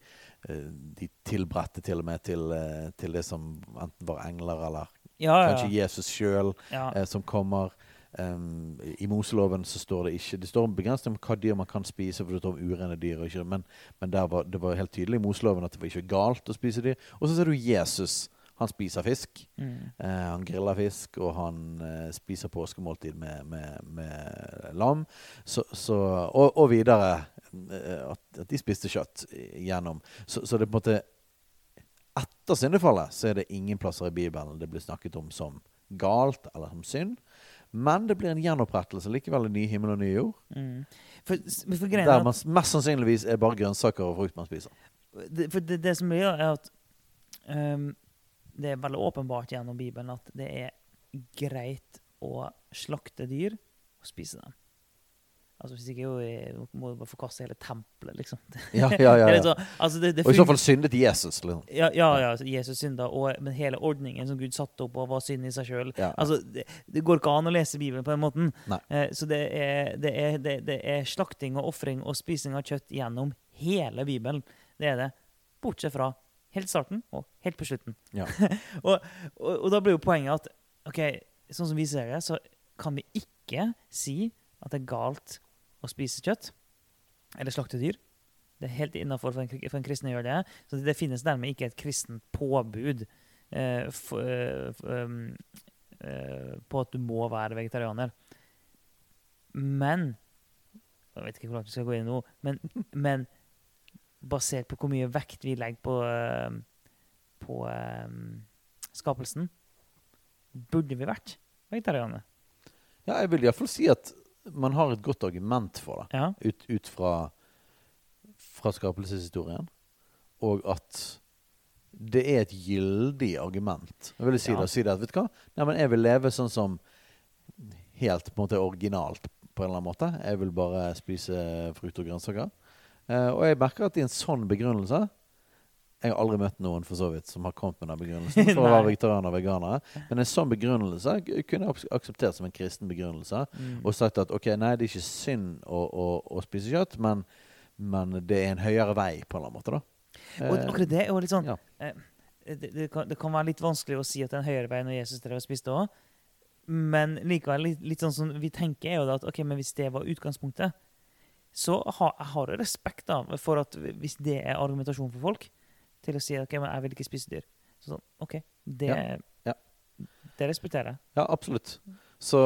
eh, de tilbredte til og med til, eh, til, det som enten var engler eller ja, kanskje. Jesus sjøl ja. eh, som kommer. Um, I Moseloven så står det ikke Det står begrenset om hva dyr man kan spise, for det står om urene dyr. Ikke, men, men var, det var helt tydelig i Moseloven at det var ikke galt å spise dyr. Og så ser du Jesus. Han spiser fisk. Mm. Uh, han griller fisk, og han uh, spiser påskemåltid med, med, med lam. Så, så, og, og, videre uh, at, at, de spiste kjøtt gjennom. Så, så det på en måte Etter syndefallet så er det ingen plasser i Bibelen det blir snakket om som galt eller som synd. Men det blir en gjenopprettelse likevel i ny himmel og ny jord. Mm. For, for Der man mest sannsynligvis er bare grønnsaker og frukt man spiser. Det, for det, det som gjør, er at um, det er veldig åpenbart gjennom Bibelen at det er greit å slakte dyr og spise dem. Altså Hvis ikke jo, må du bare forkaste hele tempelet, liksom. Ja, ja, ja, ja. så, altså det, det og i så fall syndet Jesus. Liksom. Ja, ja, ja, Jesus synda, og, men hele ordningen som Gud satte opp, og var synd i seg sjøl altså, det, det, går ikke an å lese Bibelen på den måten. Eh, så det er, det, er, det er, slakting og ofring og spising av kjøtt gjennom hele Bibelen. Det er det. Bortsett fra helt starten og helt på slutten. og, og, og, da blir jo poenget at ok, sånn som vi ser det, så kan vi ikke si at det er galt å spise kjøtt eller slakte dyr. Det er helt innafor for, en for en kristen å gjøre det. Så det finnes dermed ikke et kristent påbud eh, for, eh, um, eh, på at du må være vegetarianer. Men Jeg vet ikke hvor langt vi skal gå inn nå, men, men basert på hvor mye vekt vi legger på, eh, på eh, skapelsen, burde vi vært vegetarianere. Ja, jeg vil iallfall si at man har et godt argument for det. Ja. Ut, ut fra, fra skapelseshistorien. Og at det er et gyldig argument. Jeg vil si Ja. det, si det at, vet du hva? Nei, men jeg vil leve sånn som helt på en måte originalt på en eller annen måte. Jeg vil bare spise frukt og grønnsaker. Eh, og jeg merker at i en sånn begrunnelse Jeg har aldri møtt noen for så vidt som har kommet med den begrunnelsen for å være vegetarianer og veganere. Men en sånn begrunnelse kunne jeg akseptert som en kristen begrunnelse. Mm. Og sagt at ok, nei, det er ikke synd å, å, å spise kjøtt, men, men det er en høyere vei på en eller annen måte, da. Og Eh, akkurat det er jo litt sånn ja. eh, det, det, kan, det kan være litt vanskelig å si at det er en høyere vei når Jesus drev og spiste òg. Men likevel litt, litt sånn som vi tenker, er jo da at ok, men hvis det var utgangspunktet, så har jeg har jeg respekt da, for at hvis det er argumentasjon for folk til å si ok, men jeg vil ikke spise dyr. Så sånn, OK, det, Ja, ja. det respekterer jeg. Ja, absolutt. Så,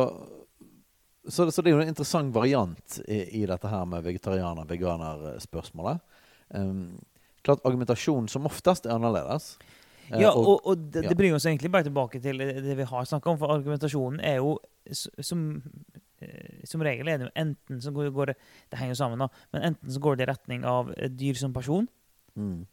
så, så det er jo en interessant variant i, i dette her med vegetarianer-veganer-spørsmålet. Um, klart argumentasjonen som oftest er annerledes. Eh, Ja, og, og det, ja. det bringer oss egentlig bare tilbake til det vi har snakka om. For argumentasjonen er jo som, eh, som regel er det jo enten så går, det Det henger jo sammen, da. Men enten så går det i retning av eh, dyr som person, mm, eh,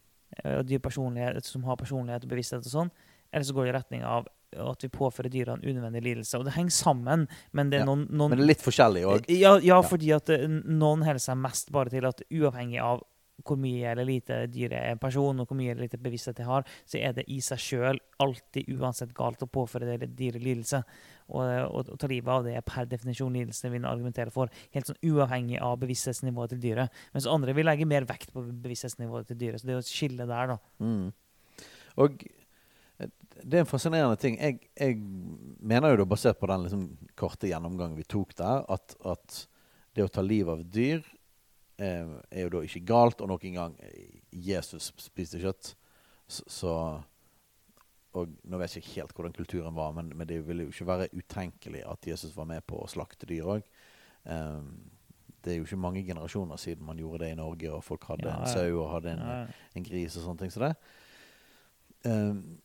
og dyr som har personlighet og bevissthet og sånn. Eller så går det i retning av at vi påfører dyrene unødvendig lidelse. Og det henger sammen, men det er noen, noen Men det er litt forskjellig òg. ja, ja, Ja. fordi at eh, noen holder seg mest bare til at uavhengig av hvor mye eller lite dyret er en person, og hvor mye eller lite bevissthet det har, så er det i seg sjøl alltid uansett galt å påføre det dyret lidelse. Og, og, ta livet av det er per definisjon lidelse vil en argumentere for, helt sånn uavhengig av bevissthetsnivået til dyret. Mens andre vil legge mer vekt på bevissthetsnivået til dyret. Så det er jo et skille der, da. Mm. Og det er en fascinerende ting. Jeg, jeg mener jo da, basert på den liksom korte gjennomgangen vi tok der, at, at det å ta livet av dyr er jo da ikke galt. Og nok en gang, eh, Jesus spiste kjøtt. Så, Og nå vet jeg ikke helt hvordan kulturen var, men, men det ville jo ikke være utenkelig at Jesus var med på å slakte dyr òg. det er jo ikke mange generasjoner siden man gjorde det i Norge, og folk hadde Ja, en sau og hadde en, Ja. en gris og sånne ting. Så det um,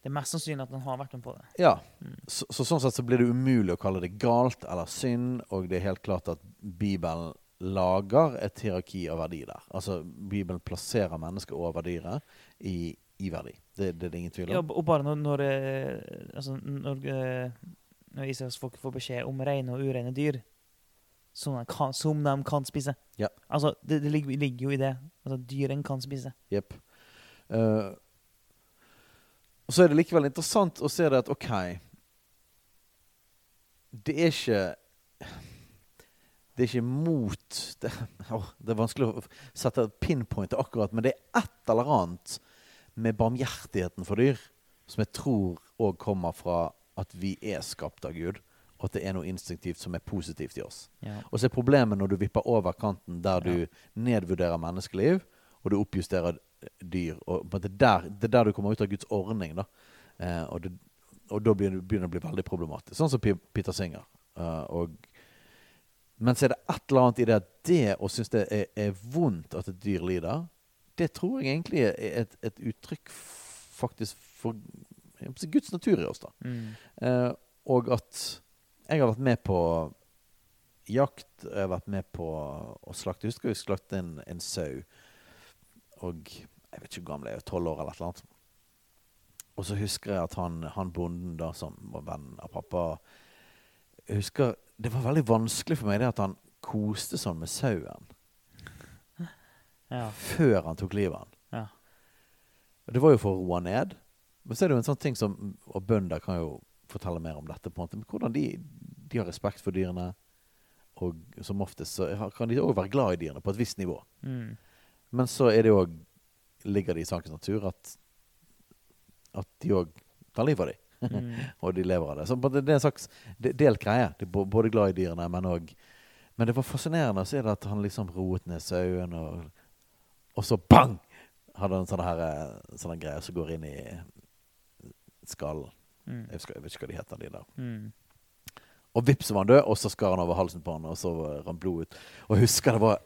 Det er mest sannsynlig at han har vært med på det. Ja. Mm. Så, så sånn sett så blir det umulig å kalle det galt eller synd, og det er helt klart at Bibelen lager et hierarki av verdi der. Altså Bibelen plasserer mennesket over dyret i, i verdi. Det, det er det ingen tvil om. Ja, og bare når, når, eh, altså, når, eh, når israelsfolket får beskjed om rene og urene dyr som de kan, som de kan spise Ja. Altså, det, det ligger, ligger jo i det. Altså, Dyrene kan spise. Jepp. Uh, og så er det likevel interessant å se det at OK Det er ikke Det er ikke mot Det, oh, det er vanskelig å sette pinpointet akkurat, men det er et eller annet med barmhjertigheten for dyr som jeg tror òg kommer fra at vi er skapt av Gud, og at det er noe instinktivt som er positivt i oss. Ja. Og så er problemet når du vipper over kanten der du Ja. nedvurderer menneskeliv, og du oppjusterer dyr. Og på en der, det er der du kommer ut av Guds ordning. Da. Eh, og, det, og da begynner det å bli veldig problematisk. Sånn som Peter Singer. uh, og, men så er det et eller annet i det at det å synes det er, er vondt at et dyr lider, det tror jeg egentlig er et, et uttrykk faktisk for jeg Guds natur i oss. da. Mm. Eh, og at jeg har vært med på jakt, jeg har vært med på å slakte. Jeg husker vi slaktet en, en sau. Og jeg vet ikke hvor gammel jeg er, tolv år eller et eller annet. Og så husker jeg at han, han bonden da, som var venn av pappa Jeg husker Det var veldig vanskelig for meg det at han koste sånn med sauen Ja. før han tok livet av den. Ja. Det var jo for å roe ned. Men så er det jo en sånn ting som Og bønder kan jo fortelle mer om dette. på en måte, men Hvordan de, de har respekt for dyrene. Og som oftest så kan de òg være glad i dyrene på et visst nivå. Mm. Men så er det jo ligger det i sakens natur at, at de òg tar livet av dem. Mm. og de lever av det. Så det er en slags delt greie. De er både glad i dyrene, men òg Men det var fascinerende å se det at han liksom roet ned sauen, og, og så bang! Hadde han sånne, her, eh, sånne greier som går inn i skallen. Mm. Jeg, jeg vet ikke hva de heter, de der. Mm. Og vips var han død, og så skar han over halsen på han, og så rant blod ut. Og jeg husker det var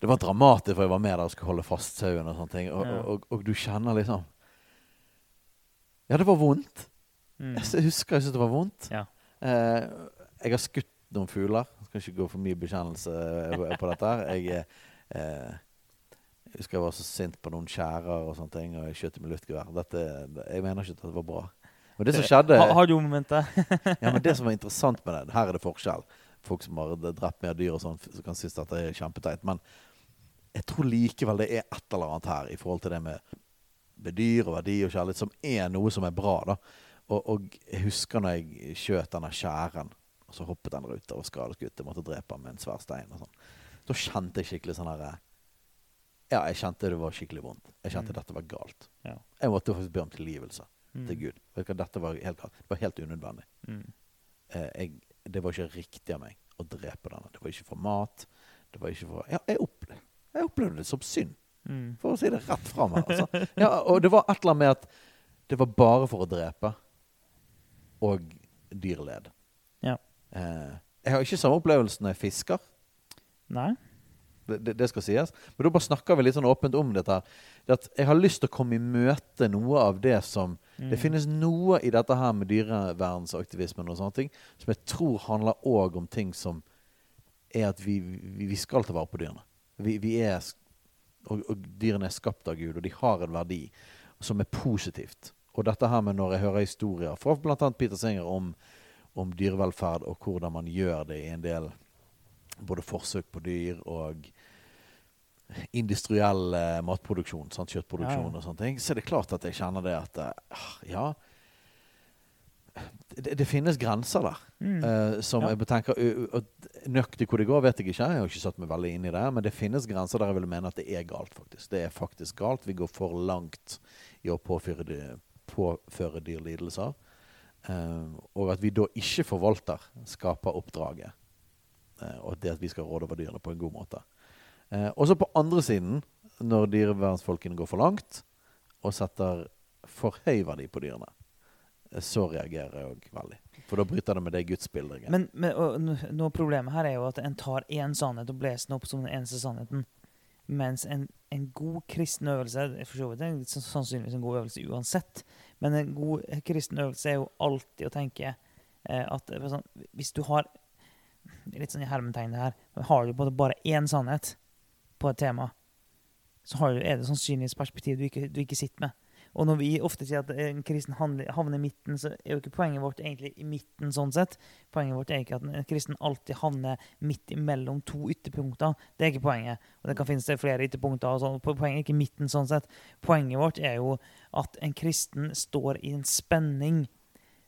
Det var dramatisk, for jeg var med der og skulle holde fast sauen og sånne ting. Og, Ja. og, og, og du kjenner liksom Ja, det var vondt. Mm. Jeg husker jeg syntes det var vondt. Ja. Eh, jeg har skutt noen fugler. Jeg skal ikke gå for mye bekjennelse eh, på dette. Jeg, eh, jeg husker jeg var så sint på noen skjærer og sånne ting, og jeg skjøt med luftgevær. Jeg mener ikke at det var bra. Men det som skjedde Ha, har du momentet? ja, men det som var interessant med det Her er det forskjell. Folk som har drept mer dyr og sånn, som kan synes at det er kjempeteit. Men jeg tror likevel det er et eller annet her i forhold til det med, med dyr og verdi og kjærlighet, som er noe som er bra. da. Og, og jeg husker når jeg skjøt denne skjæren, og så hoppet den ruta og skadeskutt. Jeg måtte drepe ham med en svær stein. og sånn. Da kjente jeg skikkelig sånn herre Ja, jeg kjente det var skikkelig vondt. Jeg kjente Mm. dette var galt. Ja. Jeg måtte faktisk be om tilgivelse Mm. til Gud. Dette var helt galt. Det var helt unødvendig Mm. eh, jeg, det var ikke riktig av meg å drepe denne. Det var ikke for mat. Det var ikke for Ja, jeg opplevde, jeg opplevde det som synd, Mm. for å si det rett fra meg. Altså. Ja, og det var et eller annet med at det var bare for å drepe, og dyr led. Ja. Eh, jeg har ikke samme opplevelse når jeg fisker. Nei? Det, det, det skal sies. Men da bare snakker vi litt sånn åpent om dette. at jeg har lyst til å komme i møte noe av det som Mm. Det finnes noe i dette her med dyrevernsaktivismen og sånne ting som jeg tror handler òg om ting som er at vi, vi, vi skal ta vare på dyrene. Vi, vi er, og, og dyrene er skapt av Gud, og de har en verdi som er positivt. Og dette her med når jeg hører historier fra bl.a. Peter Singer om, om dyrevelferd og hvordan man gjør det i en del både forsøk på dyr og industriell matproduksjon, sant? kjøttproduksjon Ja, og sånne ting, så er det klart at jeg kjenner det at eh, ja det, det finnes grenser der. Mm. Uh, som Ja. jeg betenker ø- ø- Nøyaktig hvor det går, vet jeg ikke. Jeg har ikke satt meg veldig inn i det. Men det finnes grenser der jeg vil mene at det er galt, faktisk. Det er faktisk galt. Vi går for langt i å påføre, dy- påføre dyr lidelser. Eh, og at vi da ikke forvalter skaper oppdraget. og det at vi skal råde over dyrene på en god måte. også og på andre siden, når dyrevernsfolkene går for langt og setter for høy verdi på dyrene, eh, så reagerer jeg òg veldig. For da bryter det med det gudsbildet. Men, men og, noe problemet her er jo at en tar én sannhet og blåser den opp som den eneste sannheten. Mens en, en god kristen øvelse for så vidt er sann- sannsynligvis en god øvelse uansett. Men en god kristen øvelse er jo alltid å tenke eh, at er sånn, hvis du har Litt sånn i hermetegn det her. Har du bare én sannhet på et tema, så du, er det sannsynligvis perspektiv du ikke, du ikke sitter med. Og når vi ofte sier at en kristen havner i midten, så er jo ikke poenget vårt egentlig i midten sånn sett. Poenget vårt er ikke at en kristen alltid havner midt imellom to ytterpunkter. Det er ikke poenget. Og det kan finnes flere ytterpunkter. Og sånn. Poenget er ikke midten sånn sett. Poenget vårt er jo at en kristen står i en spenning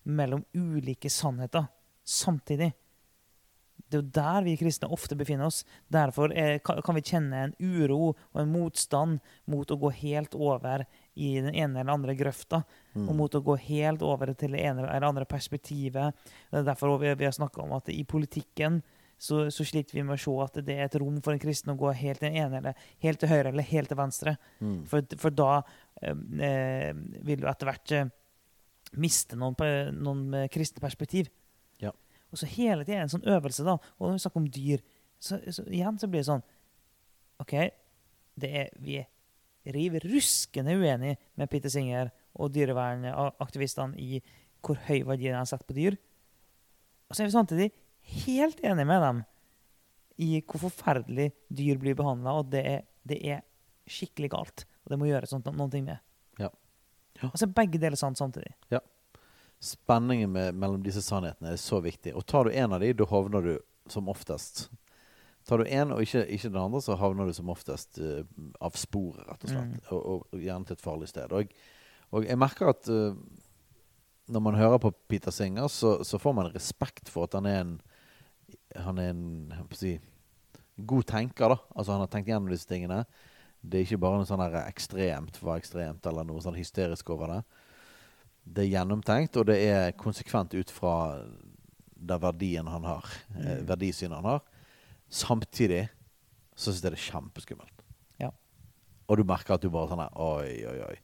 mellom ulike sannheter samtidig. Det er jo der vi kristne ofte befinner oss. Derfor er, kan vi kjenne en uro og en motstand mot å gå helt over i den ene eller andre grøfta, og mot å gå helt over til det ene eller andre perspektivet. Det er derfor vi, vi har snakka om at i politikken så, så sliter vi med å se at det er et rom for en kristen å gå helt til den ene, eller helt til høyre eller helt til venstre. Mm. For, for da eh, eh, vil du etter hvert eh, miste noen, noen eh, kristne perspektiv. Ja. Og så hele tida en sånn øvelse, da. Og når vi snakker om dyr, så, så igjen så blir det sånn OK, det er, vi er riv ruskende uenig med Peter Singer og dyrevernaktivistene i hvor høy verdi de har sett på dyr. Og så er vi samtidig helt enige med dem i hvor forferdelig dyr blir behandla, og det er, det er skikkelig galt. Og det må gjøres noe, ting med. Ja. Ja. Altså begge deler sant samtidig. Spenningen med, mellom disse sannhetene er så viktig. Og tar du en av de, da havner du som oftest Tar du en og ikke, ikke den andre, så havner du som oftest uh, av sporet, rett og slett. Mm. Og, og gjerne til et farlig sted. Og, og jeg merker at uh, når man hører på Peter Singer, så, så får man respekt for at han er en Han er en si, god tenker. da Altså Han har tenkt gjennom disse tingene. Det er ikke bare noe sånn ekstremt for ekstremt, eller noe sånn hysterisk over det. det er gjennomtenkt, og det er konsekvent ut fra den verdien han har. Eh, Mm. verdisynet han har. Samtidig så syns jeg det er kjempeskummelt. Ja. Og du merker at du bare sånn her Oi, oi, oi.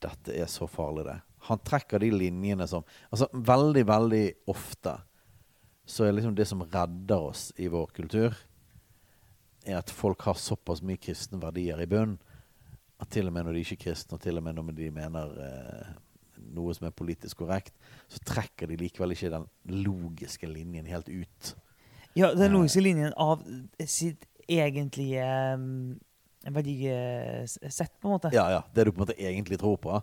Dette er så farlig, det. Han trekker de linjene som Altså, veldig, veldig ofte så er liksom det som redder oss i vår kultur, er at folk har såpass mye kristne verdier i bunn at til og med når de ikke er kristne, og til og med når de mener eh, noe som er politisk korrekt, så trekker de likevel ikke den logiske linjen helt ut. Ja, den Eh. logiske linjen av sitt egentlige um, verdisett, på en måte. Ja, ja, Det du på en måte egentlig tror på.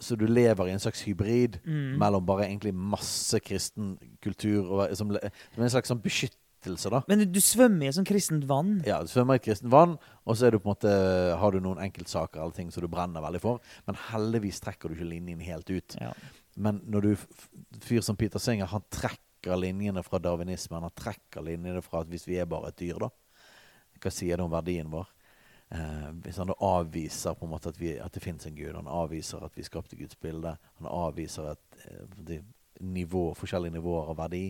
Så du lever i en slags hybrid Mm. mellom bare egentlig masse kristen kultur og, som, som en slags sånn beskyttelse, da. Men du, du svømmer i et sånt kristent vann. Ja, Du svømmer i et kristent vann, og så er du på en måte, har du noen enkeltsaker eller ting som du brenner veldig for. Men heldigvis trekker du ikke linjen helt ut. Ja. Men når du fyr som Peter Singer, han trekker linjene fra darwinismen. Han trekker linjene fra at hvis vi er bare et dyr, da Hva sier det om verdien vår? Eh, hvis han da avviser på en måte at, vi, at det fins en gud, han avviser at vi skapte Guds bilde, han avviser at eh, nivå, forskjellige nivåer av verdi,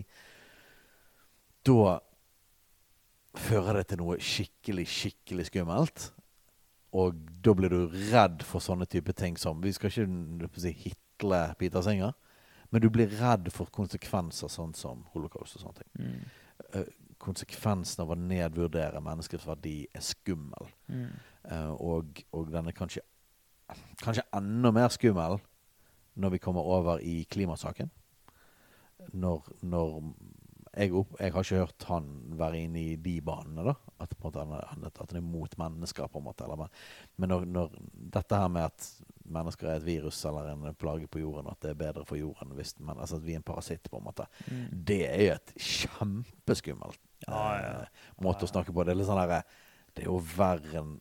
da fører det til noe skikkelig, skikkelig skummelt. Og da blir du redd for sånne type ting som Vi skal ikke si, hitle Peter Singer, men du blir redd for konsekvenser sånn som holocaust og sånne ting. Mm. Eh, konsekvensen av å nedvurdere menneskets verdi er skummel. Mm. Uh, og, og den er kanskje, kanskje enda mer skummel når vi kommer over i klimasaken. Når, når jeg, opp, jeg har ikke hørt han være inne i de banene, da. At, han, er- mot mennesker, på en måte. Eller, men når, når dette her med at mennesker er et virus eller en plage på jorden, at det er bedre for jorden hvis men, altså at vi er en parasitt, på en måte, Mm. det er jo et kjempeskummelt Ja, ja. eh, måte å snakke på. Det er litt sånn derre Det er jo verre enn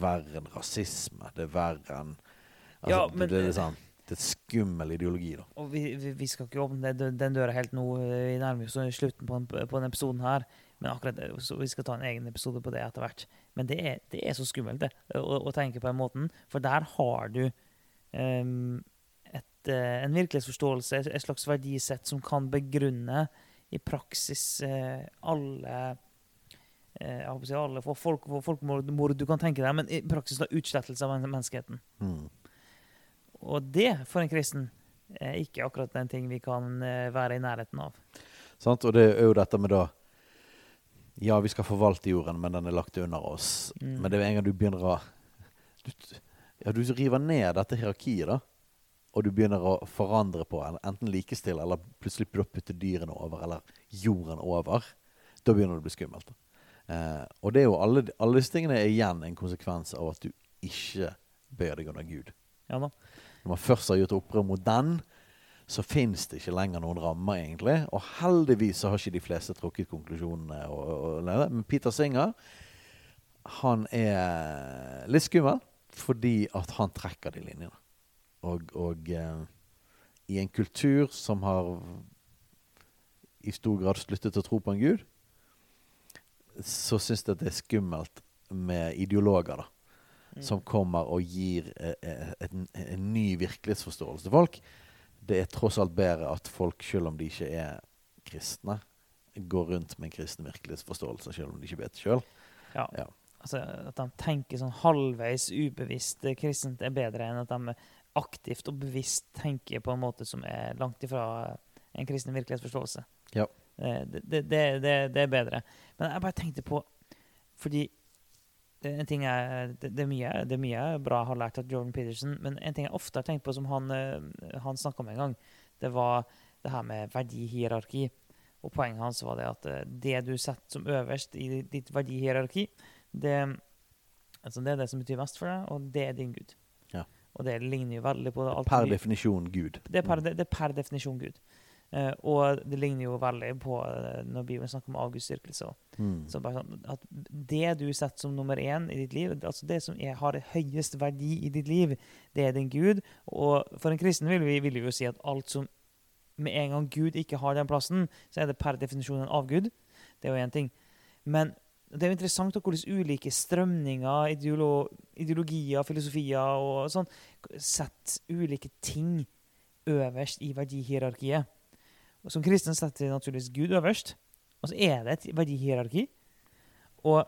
verre enn rasisme. Det er verre enn altså, Ja, det- men- det, er sånn, det er et skummel ideologi, da. Og vi, vi, vi skal ikke åpne den, den døra helt nå. Vi nærmer oss slutten på, den- på denne episoden her. Men akkurat så Vi skal ta en egen episode på det etter hvert. Men det er, det er så skummelt, det, å, å tenke på den måten. For der har du et, eh, en virkelighetsforståelse, et, slags verdisett, som kan begrunne i praksis eh, alle eh, jeg alle folk, folkemord du kan tenke deg, men i praksis da utslettelse av menneskeheten. Mm. Og det, for en kristen, er ikke akkurat den ting vi kan være i nærheten av. Sant? Og det er jo dette med da Ja, vi skal forvalte jorden, men den er lagt under oss. Mm. Men det er en gang du begynner å du, Ja, du river ned dette hierarkiet, da. Og du begynner å forandre på, en, enten likestille, eller plutselig putte dyrene over, eller jorden over. Da begynner det å bli skummelt. Eh, og det er jo alle, alle disse tingene er igjen en konsekvens av at du ikke bøyer deg under Gud. Ja da. Når man først har gjort opprør mot den, så fins det ikke lenger noen rammer, egentlig. Og heldigvis så har ikke de fleste trukket konklusjonene. Og, og, og, men Peter Singer, han er litt skummel fordi at han trekker de linjene. Og, og eh, i en kultur som har i stor grad sluttet å tro på en gud, så syns jeg det er skummelt med ideologer, da Mm. som kommer og gir eh, eh, en, en ny virkelighetsforståelse til folk. Det er tross alt bedre at folk, selv om de ikke er kristne, går rundt med en kristen virkelighetsforståelse, selv om de ikke vet det sjøl. Ja. Ja. Altså, at de tenker sånn halvveis ubevisst eh, kristent er bedre enn at de aktivt og bevisst tenker på en måte som er langt ifra en kristen virkelighetsforståelse. Ja. Eh, Det, det, det, det, er bedre. Men jeg bare tenkte på Fordi det, er en ting jeg, er mye, det er mye bra jeg har lært av Jordan Peterson, men en ting jeg ofte har tenkt på, som han, eh, han snakka om en gang, det var det her med verdihierarki. Og poenget hans var det at det du setter som øverst i ditt verdihierarki, det, altså det er det som betyr mest for deg, og det er din gud. Ja. Og det ligner jo veldig på alt Per definisjon Gud. det er per, det, er per definisjon Gud. Uh, og det ligner jo veldig på uh, når Bibelen snakker om avgudsdyrkelse. Mm. Så bare sånn at Det du setter som nummer én i ditt liv, altså det som er, har høyest verdi i ditt liv, det er din Gud. Og for en kristen vil vi, vil vi jo si at alt som med en gang Gud ikke har den plassen, så er det per definisjon en avgud. Det er jo én ting. Men det er jo interessant hvordan ulike strømninger, ideolo ideologier, filosofier og sånn setter ulike ting øverst i verdihierarkiet. Og Som kristen setter vi naturligvis Gud øverst, og så er det et verdihierarki. Og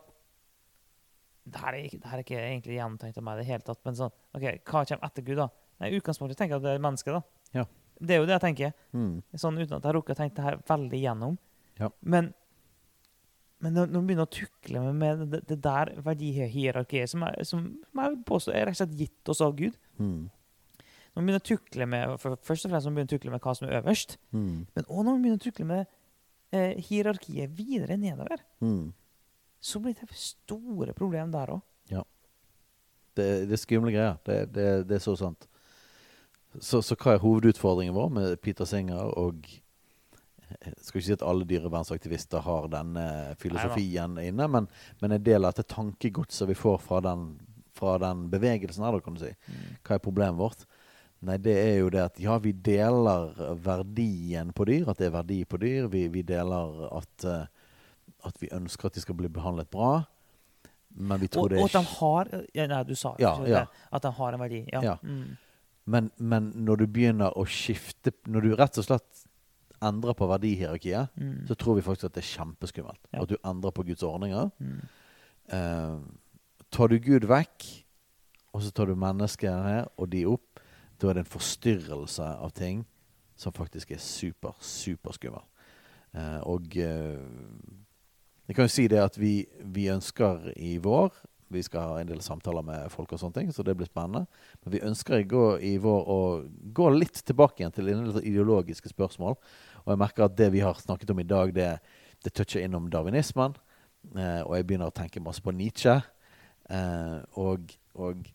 det her er ikke, det her er ikke egentlig gjentenkt av meg i det hele tatt, men sånn, ok, hva kommer etter Gud, da? Nei, I utgangspunktet tenker jeg at det er mennesket, da. Ja. Det er jo det jeg tenker. Mm. Sånn uten at jeg har rukket å tenke det her veldig gjennom. Ja. Men, men når, man begynner å tukle med, det, det der verdihierarkiet som, er, som jeg vil påstå er rett og slett gitt oss av Gud Mm. Når man begynner å tukle med for, Først og fremst når man begynner å tukle med hva som er øverst, Mm. men òg når man begynner å tukle med eh, hierarkiet videre nedover, Mm. så blir det store problem der òg. Det, det er skumle greier. Det, det, det er så sant. Så, så hva er hovedutfordringen vår med Peter Singer og jeg skal ikke si at alle dyrevernsaktivister har denne filosofien inne, men, men en del av dette tankegodset vi får fra den, fra den bevegelsen her, kan du si. Hva er problemet vårt? Nei, det er jo det at ja, vi deler verdien på dyr, at det er verdi på dyr. Vi, vi deler at, eh, at vi ønsker at de skal bli behandlet bra. Men vi tror Og, det og er at de har ja, Nei, du sa Ja, ja. det, at de har en verdi. Ja. Ja. Mm. Men, men når du begynner å skifte Når du rett og slett endrer på verdihierarkiet, Mm. så tror vi faktisk at det er kjempeskummelt. Ja. At du endrer på Guds ordninger. Mm. Uh, tar du Gud vekk, og så tar du menneskene og de opp, da er det en forstyrrelse av ting som faktisk er super, superskummel. Uh, og uh, jeg kan jo si det at vi, vi ønsker i vår Vi skal ha en del samtaler med folk og sånne ting, så det blir spennende. Men vi ønsker i, går, i vår å gå litt tilbake igjen til ideologiske spørsmål. Og jeg merker at det vi har snakket om i dag, det, det toucher innom darwinismen. Eh, og jeg begynner å tenke masse på Nietzsche. Eh, og, og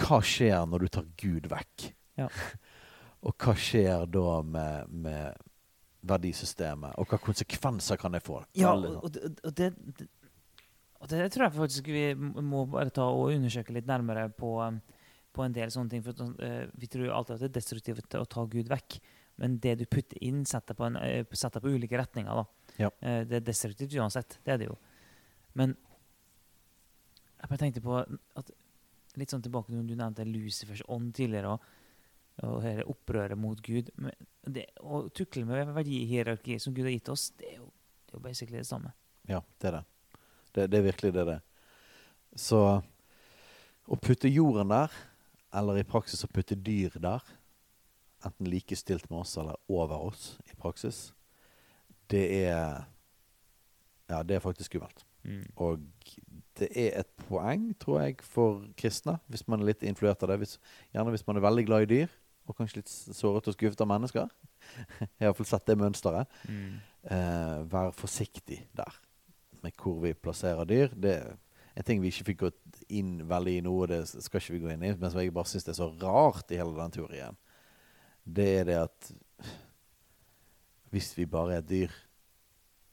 hva skjer når du tar Gud vekk? Ja. og hva skjer da med, med verdisystemet? Og hva konsekvenser kan det få? Ja, og, sånn. og, og, det, det, og det tror jeg faktisk vi må bare ta og undersøke litt nærmere på, um, på en del sånne ting. For eh, Vi tror jo alltid at det er destruktivt å ta Gud vekk. Men det du putter inn, setter på, en, eh, setter på ulike retninger. da. Ja. Eh, Det er destruktivt uansett. Det er det jo. Men jeg bare tenkte på at litt sånn tilbake når du nevnte Lucifers ånd tidligere. og og hele opprøret mot Gud. Men det, å tukle med verdihierarki som Gud har gitt oss, det er jo, det er jo basically det samme. Ja, det er det. det. Det er virkelig det det er. Så å putte jorden der, eller i praksis å putte dyr der, enten likestilt med oss eller over oss i praksis, det er Ja, det er faktisk skummelt. Og det er et poeng, tror jeg, for kristne, hvis man er litt influert av det. Hvis, gjerne hvis man er veldig glad i dyr, og kanskje litt såret og skuffet av mennesker. Jeg har iallfall sett det mønsteret. Eh, vær forsiktig der med hvor vi plasserer dyr. Det er en ting vi ikke fikk gått inn veldig i nå, og det skal ikke vi gå inn i, men som jeg bare syns er så rart i hele den teorien, det er det at hvis vi bare er dyr,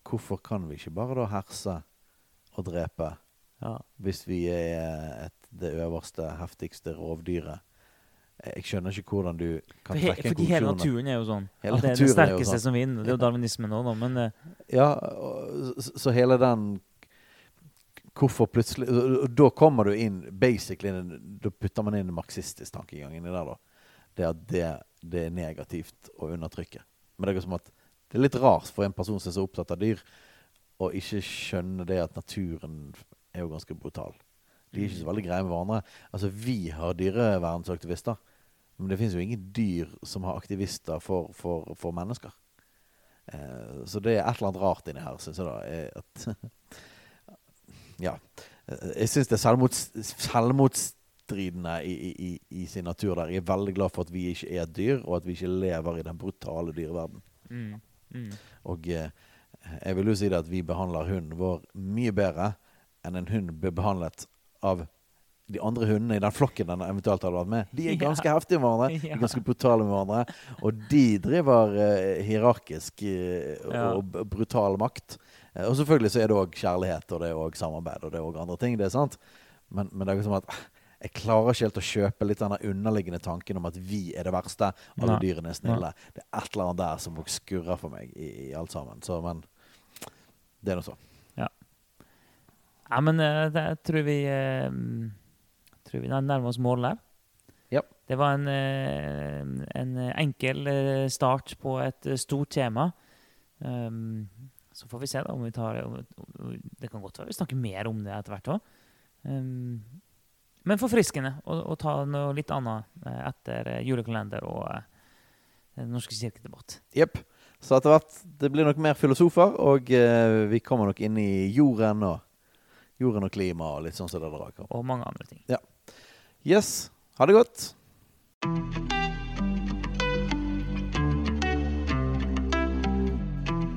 hvorfor kan vi ikke bare da herse og drepe Ja. hvis vi er et, det øverste, heftigste rovdyret? Jeg skjønner ikke hvordan du kan trekke en fordi hele naturen er jo sånn. Hele at det er det er sterkeste sånn. som vinner. Det er jo darwinismen òg, men det... Ja, så, så hele den Hvorfor plutselig Da kommer du inn basically Da putter man inn marxistisk tankegang inni der, da. Det at det, det er negativt å undertrykke. Men det er som at det er litt rart for en person som er så opptatt av dyr, å ikke skjønne det at naturen er jo ganske brutal. De er ikke så veldig greie med hverandre. Altså, vi har dyrevernsaktivister, men det finnes jo ingen dyr som har aktivister for, for, for mennesker. Eh, så det er et eller annet rart inni her, syns jeg da. At, ja. Jeg syns det er selvmots, selvmotstridende i, i, i, i sin natur der. Jeg er veldig glad for at vi ikke er dyr, og at vi ikke lever i den brutale dyreverden. mm, mm. Og eh, jeg vil jo si det at vi behandler hunden vår mye bedre enn en hund blir behandlet av de andre hundene i den flokken den eventuelt hadde vært med. De er Ja. ganske heftige med hverandre. De Ja. er ganske brutale med hverandre. Og de driver eh, hierarkisk eh, Ja. og brutal makt. Eh, og selvfølgelig så er det òg kjærlighet, og det er òg samarbeid, og det er òg andre ting. Det er sant. Men, men det er liksom at jeg klarer ikke helt å kjøpe litt den underliggende tanken om at vi er det verste. Alle Nei. dyrene er snille. Det er et eller annet der som skurrer for meg i, i alt sammen. Så, men det er nå så. Ja, men eh, det, tror vi eh, tror vi nærmer oss målet. Ja. Det var en, eh, en enkel start på et stort tema. Um, så får vi se da om vi tar om, Det kan godt være vi snakker mer om det etter hvert òg. Um, men forfriskende å, ta noe litt annet eh, etter eh, julekalender og eh, Den norske kirkedebatt. Jepp. Så etter hvert det blir nok mer filosofer, og eh, vi kommer nok inn i jorden og jorden og klima og litt sånn som det drar. Og mange andre ting. Yes. Ha det godt.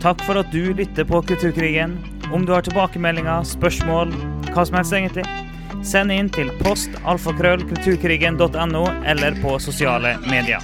Takk for at du lytter på Kulturkrigen. Om du har tilbakemeldinger, spørsmål, hva som helst egentlig, send inn til postalfakrøllkulturkrigen.no eller på sosiale medier.